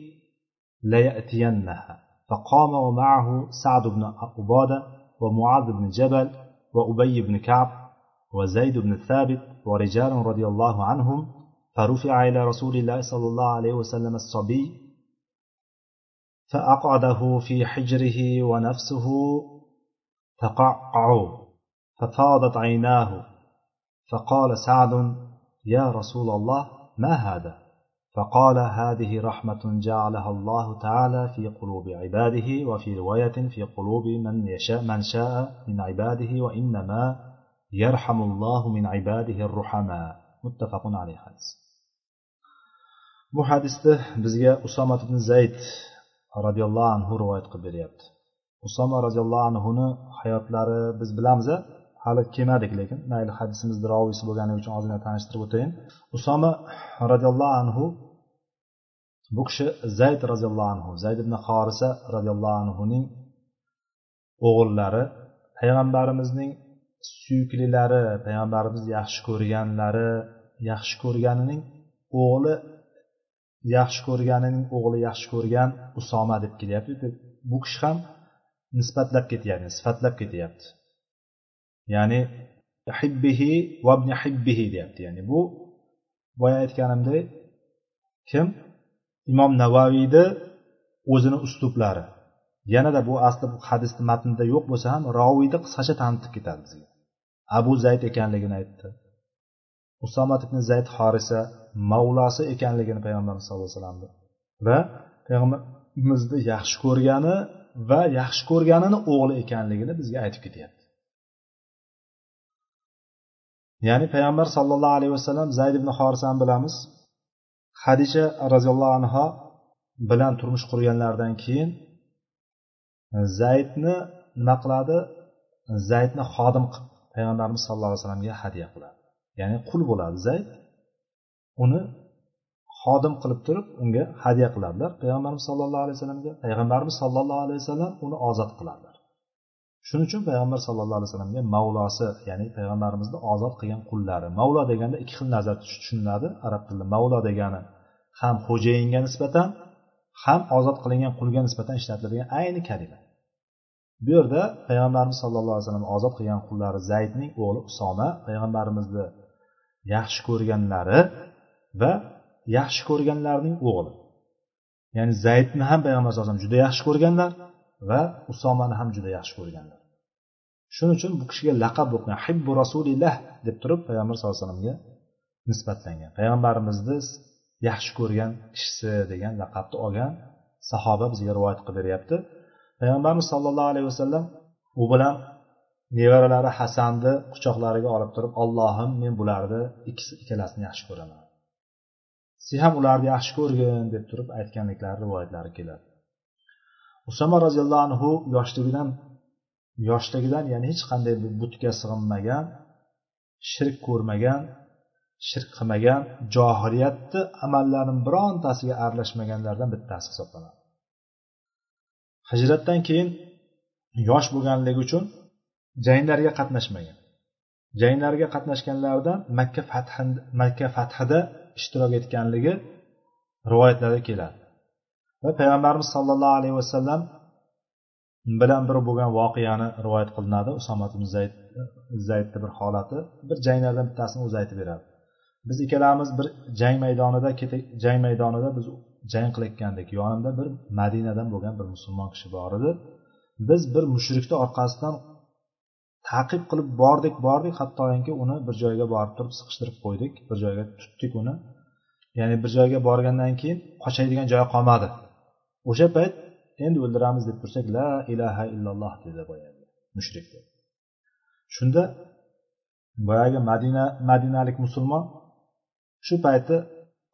ليأتينها. فقام ومعه سعد بن عبادة ومعاذ بن جبل وأبي بن كعب وزيد بن ثابت ورجال رضي الله عنهم. فرفع إلى رسول الله صلى الله عليه وسلم الصبي فأقعده في حجره ونفسه تقعع ففاضت عيناه فقال سعد يا رسول الله ما هذا؟ فقال هذه رحمة جعلها الله تعالى في قلوب عباده وفي رواية في قلوب من يشاء من شاء من عباده وإنما يرحم الله من عباده الرحماء. متفق عليه حديث. Bu hadisni bizga usomat ibn zayd roziyallohu anhu rivoyat qilib beryapti. Usoma roziyallohu anhuni hayotlari biz bilamiz hali kelmadik lekin mayli hadisimizni roviysi bo'lgani uchun ozgina tanishtirib o'tayin usoma roziyallohu anhu bu kishi zayd roziyallohu anhu zayd ibn horisa roziyallohu anhuning o'g'illari payg'ambarimizning suyuklilari payg'ambarimiz yaxshi ko'rganlari yaxshi ko'rganining o'g'li yaxshi ko'rganining o'g'li yaxshi ko'rgan usoma deb kelyapti. Bu kishi ham nisbatlab ketyapti sifatlab ketyapti. Ya'ni hibbihi vabni hibbihi deyapti. Ya'ni bu boya aytganimdek kim? Imom navaviyni o'zini uslublari. Yanada bu asli hadisni matnida yo'q bo'lsa ham roviyni qisqacha tanitib ketadi bizga abu zayd ekanligini aytdi. Usomat ibn zayd horisa mavlosi ekanligini payg'ambarimiz sallallohu alayhi vasallamni va payg'ambarimizni yaxshi ko'rgani va yaxshi ko'rganini o'g'li ekanligini bizga aytib ketyapti. Ya'ni payg'ambar sollallohu alayhi vasallam zayd ibn horisani bilamiz hadisha roziyallohu anhu bilan turmush qurganlaridan keyin zaydni nima qiladi zaydni xodim qilib payg'ambarimiz sallallohu alayhi vasallamga hadya qiladi. Ya'ni qul bo'ladi zayd uni xodim qilib turib unga hadya qiladilar payg'ambarimiz sallallohu alayhi vasallamga payg'ambarimiz sallallohu alayhi vasallam uni ozod qiladilar shuning uchun payg'ambar sallallohu alayhi vasallamga mavlosi ya'ni payg'ambarimizni ozod qilgan qullari mavlo deganda ikki xil nazarda tushuniladi. Arab tilida mavlo degani ham xo'jayinga nisbatan ham ozod qilingan qulga nisbatan ishlatiladigan ayni kalima. Bu yerda payg'ambarimiz sallallohu alayhi vasallam ozod qilgan qullari zaydning o'g'li usoma payg'ambarimizni yaxshi ko'rganlari va yaxshi ko'rganlarning o'g'li. Ya'ni zaydni ham payg'ambar sallallohu alayhi vasallam juda yaxshi ko'rganlar va usomani ham juda yaxshi ko'rganlar. Shuning uchun bu kishiga laqab o'qigan hibbu rasulillah deb turib payg'ambar sallallohu alayhi vasallamga nisbatlangan. Payg'ambarimizni yaxshi ko'rgan kishisi degan laqabni olgan sahoba bizga rivoyat qilib beryapti. Payg'ambarimiz sollallohu alayhi vasallam u bilan nevaralari hasanni quchoqlariga olib turib ollohim men bularni ikkalasini yaxshi ko'raman. Sen ham ularni yaxshi ko'rgin deb turib aytganliklari rivoyatlari keladi. Usama roziyallohu anhu yoshligidan yoshligidan ya'ni hech qanday butga sig'inmagan shirk ko'rmagan shirk qilmagan johiliyatni amallarini birontasiga aralashmaganlardan bittasi hisoblanadi. Hijratdan keyin yosh bo'lganligi uchun janglarga qatnashmagan. Janglarga qatnashganlaridan makka fathi makka fathida ishtirok etganligi rivoyatlarda keladi. Va payg'ambarimiz sollallohu alayhi vasallam bilan bir bo'lgan voqeani rivoyat qilinadi. Usomat ibn zayd zaydni bir holati bir janglardan bittasini o'zi aytib beradi. Biz ikkalamiz bir jang maydonida jang maydonida biz jang qilayotgandik. Yonimda bir madinadan bo'lgan bir musulmon kishi bor edi. Biz bir mushrikni orqasidan taqib qilib bordik bordik. Hattoki uni bir joyga borib turib siqishtirib qo'ydik. Bir joyga tutdik uni. Ya'ni bir joyga borgandan keyin qochadigan joyi qolmadi. O'sha payt endi o'ldiramiz deb tursak la ilaha illalloh dedi boyagi mushrik shunda boyagi madina madinalik musulmon shu payti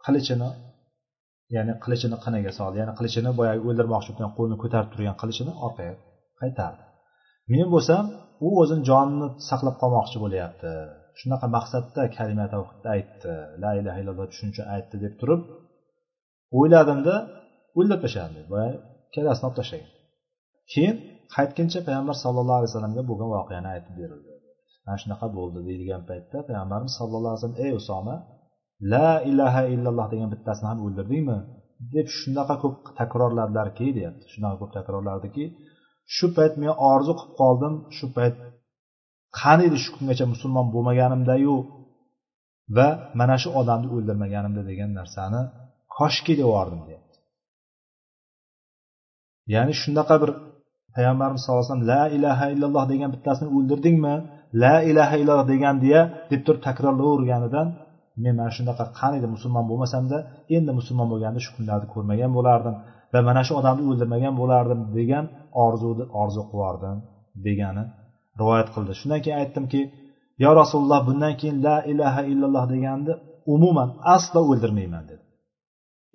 qilichini ya'ni qilichini qiniga soldi. Ya'ni qilichini boyagi o'ldirmoqchi bo'lgan qo'lini ko'tarib turgan qilichini orqaga qaytardi. Men bo'lsam u o'zini jonini saqlab qolmoqchi bo'lyapti. Shunaqa maqsadda kalima tavhidni aytdi. La ilaha illalloh tushuncha aytdi deb turib o'yladimda o'ldirib tashlandi. Boya kallasini olib tashlagan. Keyin qaytguncha payg'ambar sallallohu alayhi vasallamga bo'lgan voqeani aytib berildi. Mana shunaqa bo'ldi deyilgan paytda payg'ambarimiz sallallohu alayhi vasallam ey usoma la ilaha illalloh degan bittasini ham o'ldirdingmi? deb shunaqa ko'p takrorladilarki deyapti. Shunaqa ko'p takrorlardiki shu payt men orzu qilib qoldim. Shu payt qani edi shu kungacha musulmon bo'lmaganimdayu va mana shu odamni o'ldirmaganimda degan narsani koshki deyordim deyapti. Ya'ni shunaqa bir payg'ambarimiz sallallohu alayhi vasallam la ilaha illalloh degan bittasini o'ldirdingmi? La ilaha illalloh degan deya deb turib takrorlayverganidan men mana shunaqa qani edi musulmon bo'lmasamda endi musulmon bo'lganda shu kunlarni ko'rmagan bo'lardim. Va mana shu odamni o'ldirmagan bo'lardim degan orzuni orzu qilyordim degani rivoyat qildi. Shundan keyin aytdimki yo rasululloh bundan keyin la ilaha illalloh deganni umuman aslo o'ldirmayman dedi.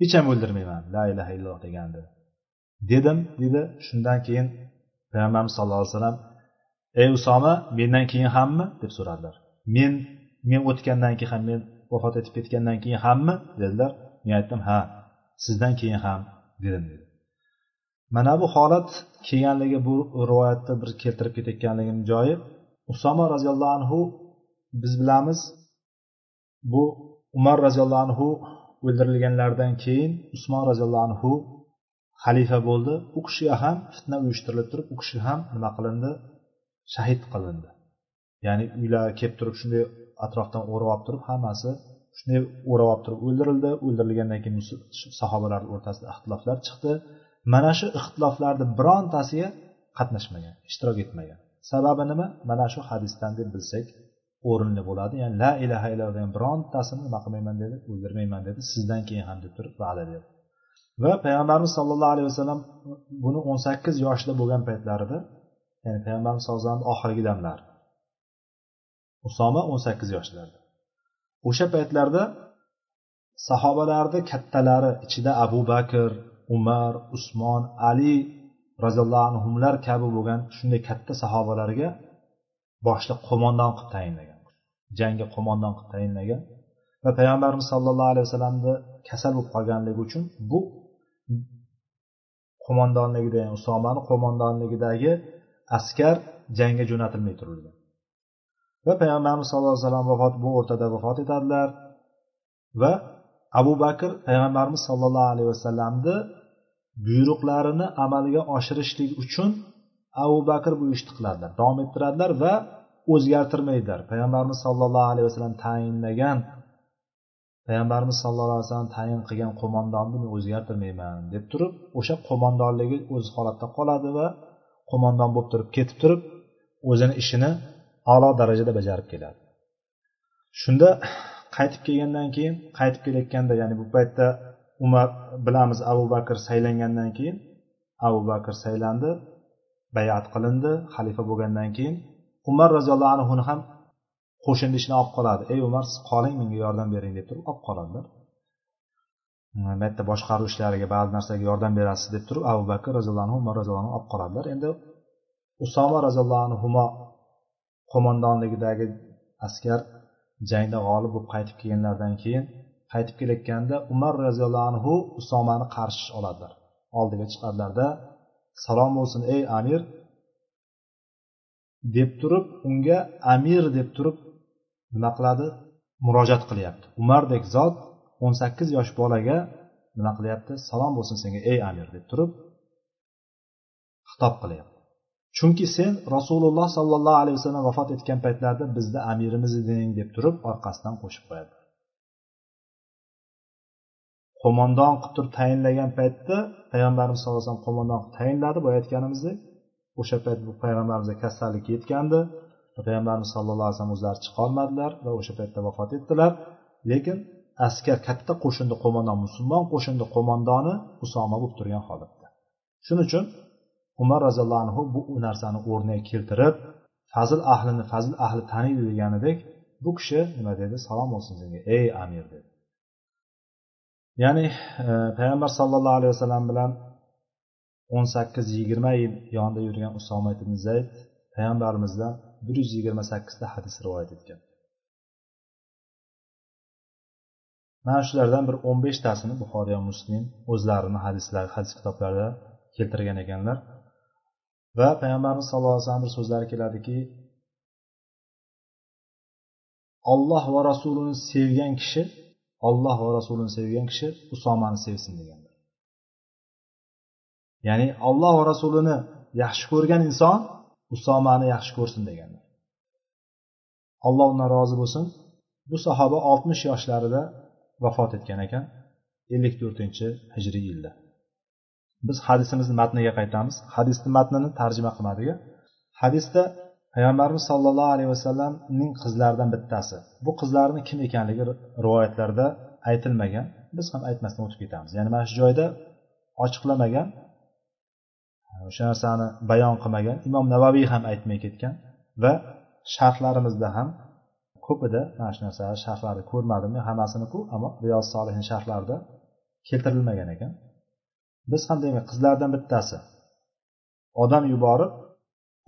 Hech ham o'ldirmayman la ilaha illalloh deganni dedim dedi. Shundan keyin payg'ambarimiz sallallohu alayhi vasallam ey usoma mendan keyin hammi? deb so'radilar. Men men o'tgandan keyin ham men vafot etib ketgandan keyin hammi? dedilar. Men aytdim ha sizdan keyin ham berilmaydi mana bu holat kelganligi bu rivoyatda bir keltirib ketayotganligim joyi. Usoma roziyallohu anhu biz bilamiz bu umar roziyallohu anhu o'ldirilganlaridan keyin usmon roziyallohu anhu xalifa bo'ldi. U kishiga ham fitna uyushtirilib turib u kishi ham nima qilindi? Shahid qilindi. Ya'ni uylar kelib turib shunday atrofdan o'rab olib turib hammasi shunday o'rab olib turib o'ldirildi. O'ldirilgandan keyin sahobalar o'rtasida ixtiloflar chiqdi. Mana shu ixtiloflarni birontasiga qatnashmagan ishtirok etmagan. Sababi nima? Mana shu hadisdan deb bilsak o'rinli bo'ladi. Ya'ni la ilaha illalloh degan birontasini nima qilmayman dedi? O'ldirmayman dedi. Sizdan keyin ham deb turib va'da berdi. Va payg'ambarimiz sollallohu alayhi vasallam buni o'n sakkiz yoshida bo'lgan paytlarida ya'ni payg'ambarimiz sallallohu alayhi vasallam oxirgi damlari usoma o'n sakkiz yoshlarda. O'sha paytlarda sahobalarni kattalari ichida abu bakr umar usmon ali roziyallohu anhular kabi bo'lgan shunday katta sahobalarga boshliq qo'mondon qilib tayinlagan. Jangga qo'mondon qilib tayinlagan va payg'ambarimiz sollallohu alayhi vasallamni kasal bo'lib qolganligi uchun bu qo'mondonligida ya'ni usomani qo'mondonligidagi askar jangga jo'natilmay turilgan. Va payg'ambarimiz sallallohu alayhi vasallam vafot bu o'rtada vafot etadilar va abu bakr payg'ambarimiz sollallohu alayhi vasallamni buyruqlarini amalga oshirishlik uchun abu bakr bu ishni qiladilar davom ettiradilar va o'zgartirmaydilar. Payg'ambarimiz sollallohu alayhi vasallam tayinlagan payg'ambarimiz sallallohu alayhi vasallam tayin qilgan qo'mondonni men o'zgartirmayman deb turib o'sha qo'mondonligi o'z holatda qoladi va qo'mondon bo'lib turib ketib turib o'zini ishini a'lo darajada bajarib keladi. Shunda qaytib kelgandan keyin qaytib kelayotganda ya'ni bu paytda umar bilamiz abu bakr saylangandan keyin abu bakr saylandi bayat qilindi xalifa bo'lgandan keyin umar roziyallohu anhuni ham qo'shinni ishini olib qoladi. Ey umar siz qoling menga yordam bering deb turib olib qoladilar bu yerda boshqaruv ishlariga ba'zi narsaga yordam berasiz deb turib abu bakr roziyallohu anhu umar roziyallohu anhu olib qoladilar. Endi usoma roziyallohu anhu qo'mondonligidagi askar jangda g'olib bo'lib qaytib kelganlaridan keyin qaytib kelayotganda umar roziyallohu anhu usomani qarshi oladilar oldiga chiqadilarda salom bo'lsin ey amir deb turib unga amir deb turib nima qiladi? Murojaat qilyapti. Umardek zot o'n sakkiz yosh bolaga nima qilyapti? Salom bo'lsin senga ey amir deb turib xitob qilyapti. Chunki sen rasululloh sollallohu alayhi vasallam vafot etgan paytlarda bizni amirimiz eding deb turib orqasidan qo'shib qo'yadi. Qo'mondon qilib turib tayinlagan paytda payg'ambarimiz sallallohu alayhi vasallam qo'mondon qilib tayinladi boya aytganimizdek o'sha payt bu payg'ambarimizga kasallik yetgandi payg'ambarimiz sallallohu alayhi vasallam o'zlari chiqolmadilar va o'sha paytda vafot etdilar. Lekin askar katta qo'shinni qo'mondon musulmon qo'shinni qo'mondoni usoma bo'lib turgan holatda. Shuning uchun umar roziyallohu anhu bu narsani o'rniga keltirib fazil ahlini fazil ahli taniydi deganidek bu kishi nima dedi? Salom bo'lsin senga ey amir dedi. Ya'ni e, payg'ambar sallallohu alayhi vasallam bilan o'n sakkiz yigirma yil yonida yurgan usoma ibn zayd payg'ambarimizdan bir yuz yigirma sakkizta hadis rivoyat etgan. Mana shulardan bir o'n beshtasini buxoriy muslim o'zlarini hadislar hadis kitoblarida keltirgan ekanlar. Va payg'ambarimiz sallallohu alayhi vasallam so'zlari keladiki olloh va rasulini sevgan kishi olloh va rasulini sevgan kishi usomani sevsin deganlar ya'ni olloh va rasulini yaxshi ko'rgan inson usomani yaxshi ko'rsin deganlar alloh undan rozi bo'lsin. Bu sahoba oltmish yoshlarida vafot etgan ekan ellik to'rtinchi hijriy yilda. Biz hadisimizni matniga qaytamiz. Hadisni matnini tarjima qilmadik hadisda payg'ambarimiz sollallohu alayhi vasallamning qizlaridan bittasi. Bu qizlarni kim ekanligi rivoyatlarda aytilmagan. Biz ham aytmasdan o'tib ketamiz. Ya'ni mana shu joyda ochiqlamagan o'sha narsani bayon qilmagan imom navaviy ham aytmay ketgan va sharhlarimizda ham ko'pida mana shu narsalar sharhlarni ko'rmadim men hammasiniku ammo riyoz solihin sharhlarida keltirilmagan ekan. Biz ham demak qizlardan bittasi. Odam yuborib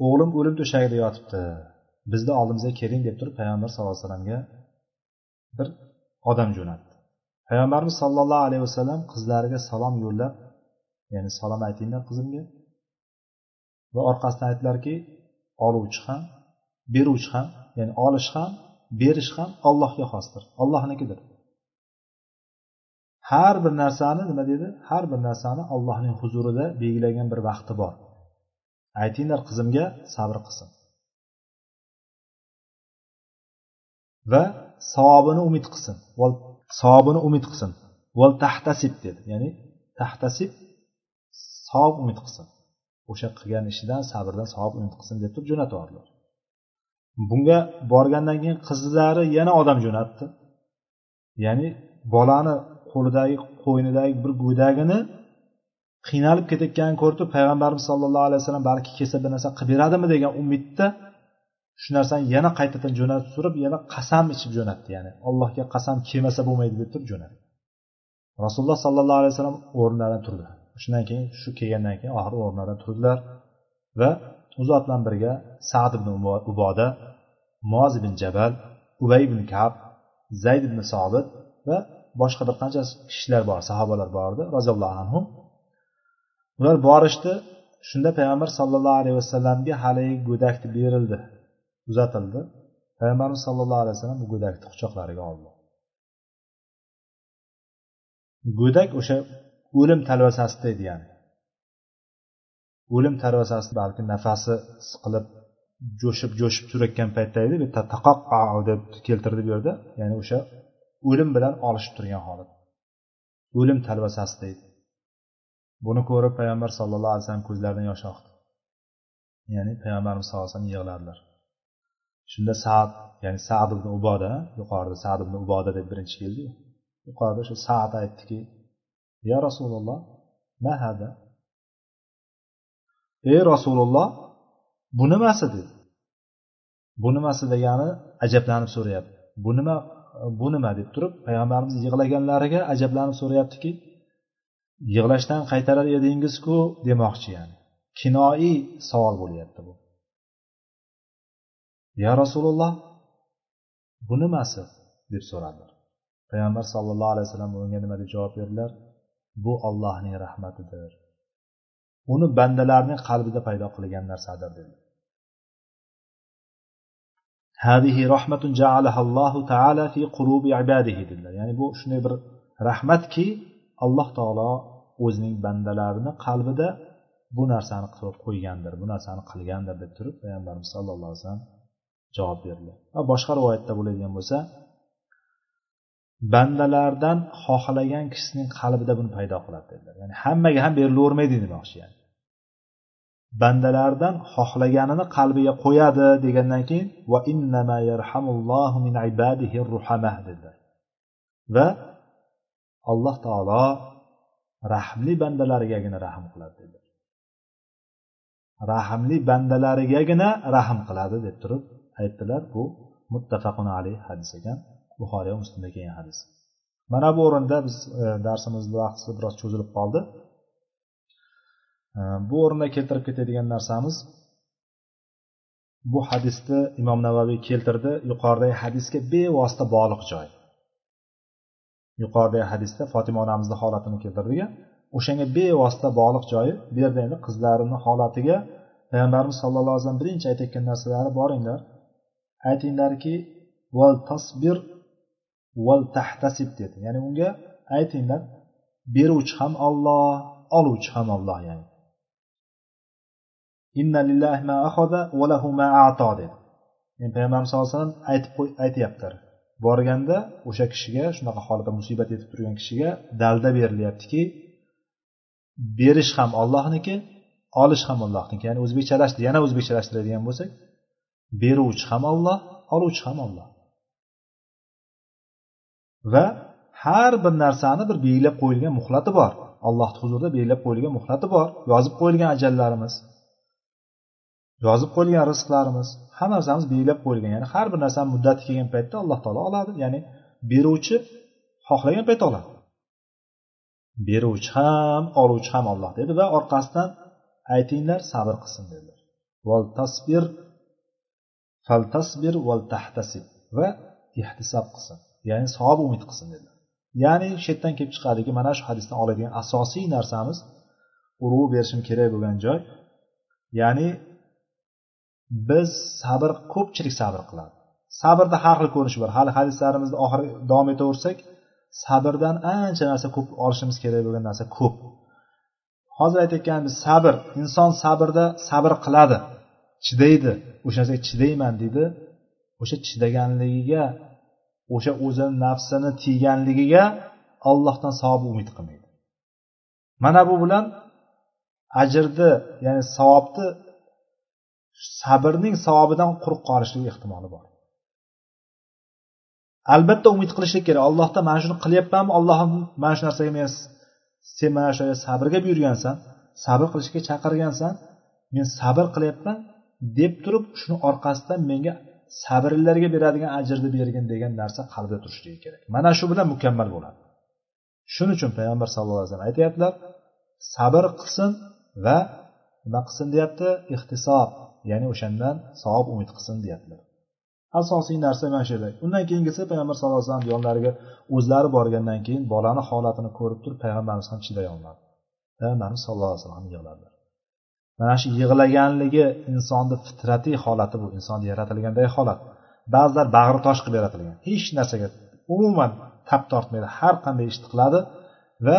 o'g'lim o'lim to'shagida yotibdi. Bizni oldimizga keling deb turib payg'ambar sallallohu alayhi vasallamga bir odam jo'natdi. Payg'ambarimiz sollallohu alayhi vasallam qizlariga salom yo'llab ya'ni salom aytinglar qizimga. Va orqasidan aytdilarki oluvchi ham beruvchi ham ya'ni olish ham berish ham allohga xosdir. Allohnikidir har bir narsani nima deydi har bir narsani allohning huzurida belgilagan bir vaqti bor. Aytinglar qizimga sabr qilsin. Va savobini umid qilsin. Savobini umid qilsin. Val tahtasib dedi. Ya'ni tahtasib savob umid qilsin. O'sha qilgan ishidan sabrdan savob umid qilsin deb turib jo'natib yubordilar bunga borgandan keyin qizlari yana odam jo'natdi. Ya'ni bolani qo'lidagi qo'ynidagi bir go'dagini qiynalib ketayotganini ko'rib turib payg'ambarimiz sollallohu alayhi vasallam balki kelsa bir narsa qilib beradimi degan umidda shu narsani yana qaytadan jo'natib turib yana qasam ichib jo'natdi. Ya'ni allohga qasam kelmasa bo'lmaydi deb turib jo'natdi. Rasululloh sollallohu alayhi vasallam o'rnlaridan turdi. Shundan keyin shu kelgandan keyin oxiri o'rnlaridan turdilar va u zot bilan birga sad ibn uboda moz ibn jabal ubay ibn kab zayd ibn sobit va boshqa bir qancha kishilar bor sahobalar bor edi roziyallohu anhu. Ular borishdi. Shunda payg'ambar sollallohu alayhi vasallamga haligi go'dakni berildi uzatildi. Payg'ambarimiz sollallohu alayhi vasallam bu go'dakni quchoqlariga oldi. Go'dak o'sha o'lim talvasasida edi ya'ni. O'lim talvasasida balki nafasi siqilib jo'shib jo'shib turayotgan paytda edi bitta yerda taqoqqa deb keltirdi bu yerda. Ya'ni o'sha o'lim bilan olishib turgan holat. O'lim talvasasida edi buni ko'rib payg'ambar sallallohu alayhi vasallam ko'zlaridan yosh oqdi. Ya'ni payg'ambarimiz sallallohu alayhi vasallam yig'ladilar shunda saad ya'ni sad ibn uboda yuqorida sad ibn uboda deb birinchi keldi yuqorida shu saad aytdiki ya rasululloh ma hada? Ey rasululloh bu nimasi? dedi. Bu nimasi? degani ajablanib so'rayapti. Bu nima bu nima deb turib payg'ambarimiz yig'laganlariga ajablanib so'rayaptiki yig'lashdan qaytarar edingizku demoqchi ya'ni. Kinoiy savol bo'lyapti bu. Ya rasululloh bu nimasi? deb so'radilar. Payg'ambar sallallohu alayhi vasallam unga nima deb javob berdilar? Bu ollohning rahmatidir. Uni bandalarning qalbida paydo qilgan narsadir dedi hadihi rahmatun ja'alahallohu taala fi qurubi ibadihi dedilar. Ya'ni bu shunday bir rahmatki alloh taolo o'zining bandalarini qalbida bu narsani qilib qo'ygandir bu narsani qilgandir deb turib payg'ambarimiz sallallohu alayhi vasallam javob berdilar. Va boshqa rivoyatda bo'ladigan bo'lsa bandalardan xohlagan kishisining qalbida buni paydo qiladi dedilar. Ya'ni hammaga ham berilavermaydi demoqchi ya'ni. Bandalardan xohlaganini qalbiga qo'yadi degandan keyin va innama yarhamullohu min ibadihi ruhamah dedi. Va alloh taolo rahmli bandalarigagina rahm qiladi dedi. Rahmli bandalarigagina rahm qiladi deb turib aytdilar bu muttafaqun alayh hadis ekan buxoriy va muslimda kelgan hadis. Mana bu o'rinda biz e, darsimizni vaqti biroz cho'zilib qoldi. Э, bu o'rinda keltirib ketadigan narsamiz bu hadisni imom navaviy keltirdi. Yuqoridagi hadisga bevosita bog'liq joy. Yuqoridagi hadisda fotima onamizni holatini keltirdiku o'shanga bevosita bog'liq joyi. Bu yerda endi qizlarini holatiga payg'ambarimiz sallallohu alayhi vasallam birinchi aytayotgan narsalari boringlar. Aytinglarki val tasbir val tahtasib dedi. Ya'ni unga aytinglar beruvchi ham olloh oluvchi ham olloh ya'ni. Inna lillahi ma axoda va lahu ma ato dedi. Yani payg'ambarimiz sallallohu alayhi vasallam aytib aytyaptilar borganda o'sha kishiga shunaqa holatda musibat yetib turgan kishiga dalda berilyaptiki berish ham ollohniki olish ham ollohniki ya'ni o'zbekchalashdi yana o'zbekchalashtiradigan bo'lsak beruvchi ham olloh oluvchi ham olloh va har bir narsani bir belgilab qo'yilgan muhlati bor. Allohni huzurida belgilab qo'yilgan muhlati bor. Yozib qo'yilgan ajallarimiz. Yozib qo'yilgan rizqlarimiz hamma narsamiz belgilab qo'yilgan. Ya'ni har bir narsani muddati kelgan paytda alloh taolo oladi. Ya'ni beruvchi xohlagan paytda oladi. Beruvchi ham oluvchi ham olloh dedi va orqasidan aytinglar sabr qilsin dedilar. Val tasbir fal tasbir val tahtasib va ihtisob qilsin. Ya'ni savob umid qilsin dedilar. Ya'ni shu yerdan kelib chiqadiki mana shu hadisdan oladigan asosiy narsamiz urg'u berishim kerak bo'lgan joy. Ya'ni biz sabr ko'pchilik sabr qiladi. Sabrda har xil ko'rinish bor. Hali hadislarimizni oxiri davom etaversak sabrdan ancha narsa ko'p olishimiz kerak bo'lgan narsa ko'p. Hozir aytayotganimiz sabr. Inson sabrda sabr qiladi. Chidaydi. O'sha narsaga chidayman deydi. O'sha chidaganligiga o'sha o'zini nafsini tiyganligiga ollohdan savob umid qilmaydi. Mana bu bilan ajrni ya'ni savobni sabrning savobidan quruq qolishligi ehtimoli bor. Albatta umid qilishlik kerak. Allohdan mana shuni qilyapmanmi? Allohim mana shu narsaga men sen mana shu sabrga buyurgansan sabr qilishga chaqirgansan men sabr qilyapman deb turib shuni orqasidan menga sabrlilarga beradigan ajrni bergin degan narsa qalbda turishligi kerak. Mana shu bilan mukammal bo'ladi. Shuning uchun payg'ambar sallallohu alayhi vasallam aytyaptilar sabr qilsin va nima qilsin deyapti? Ixtisob. Ya'ni o'shandan savob umid qilsin deyaptilar. Asosiy narsa mana shu yerda undan keyingisi payg'ambar sallallohu alayhi vasallam yonlariga o'zlari borgandan keyin bolani holatini ko'rib turib payg'ambarimiz ham chiday olmadi. Payg'ambarimiz sallallohu alayhi vasallam yig'ladilar. Mana shu yig'laganligi insonni fitratiy holati bu. Insonni yaratilganday holat. Ba'zilar bag'ri tosh qilib yaratilgan. Hech narsaga umuman tap tortmaydi. Har qanday ishni qiladi va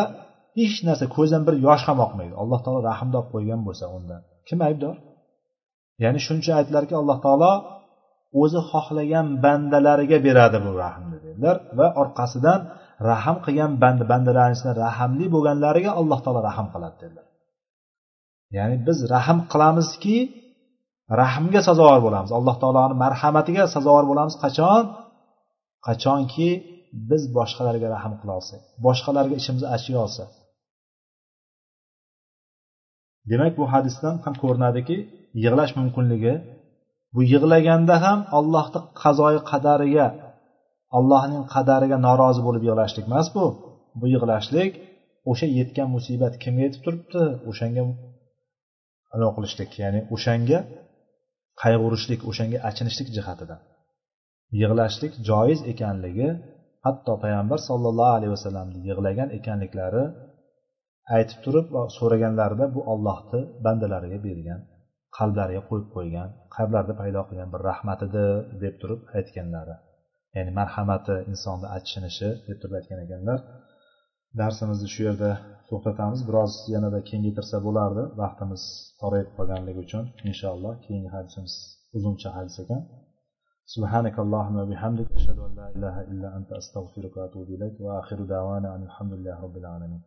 hech narsa ko'zidan bir yosh ham oqmaydi. Alloh taolo rahmda olib qo'ygan bo'lsa undan. Kim aybdor? Ya'ni shuncha aytdilarki alloh taolo o'zi xohlagan bandalariga beradi bu rahmni dedilar. Va orqasidan rahm qilgan band bandalarni ichida rahamli bo'lganlariga alloh taolo rahm qiladi dedilar. Ya'ni biz rahm qilamizki rahmga sazovor bo'lamiz. Alloh taoloni marhamatiga sazovor bo'lamiz. Qachon? Qachonki biz boshqalarga rahm qila olsak boshqalarga ishimiz achiy olsa demak bu hadisdan ham ko'rinadiki yig'lash mumkinligi bu yig'laganda ham allohni qazoyi qadariga allohning qadariga norozi bo'lib yig'lashlik emas bu. Bu yig'lashlik o'sha yetgan musibat kimga yetib turibdi? O'shanga anavi qilishlik ya'ni o'shanga qayg'urishlik o'shanga achinishlik jihatidan. Yig'lashlik joiz ekanligi hatto payg'ambar sollallohu alayhi vasallamni yig'lagan ekanliklari aytib turib so'raganlarida bu ollohni bandalariga bergan qalblariga qo'yib qo'ygan qalblarida paydo qilgan bir rahmatidir deb turib aytganlari ya'ni marhamati insonni achishinishi deb turib aytgan ekanlar darsimizni shu yerda to'xtatamiz biroz yanada kengaytirsa bo'lardi vaqtimiz torayib qolganligi uchun inshaalloh keyingi hadisimiz uzuncha hadis ekan سبحانك اللهم وبحمدك أشهد أن لا إله إلا أنت أستغفرك وأتوب إليك وآخر دعوانا أن الحمد لله رب العالمين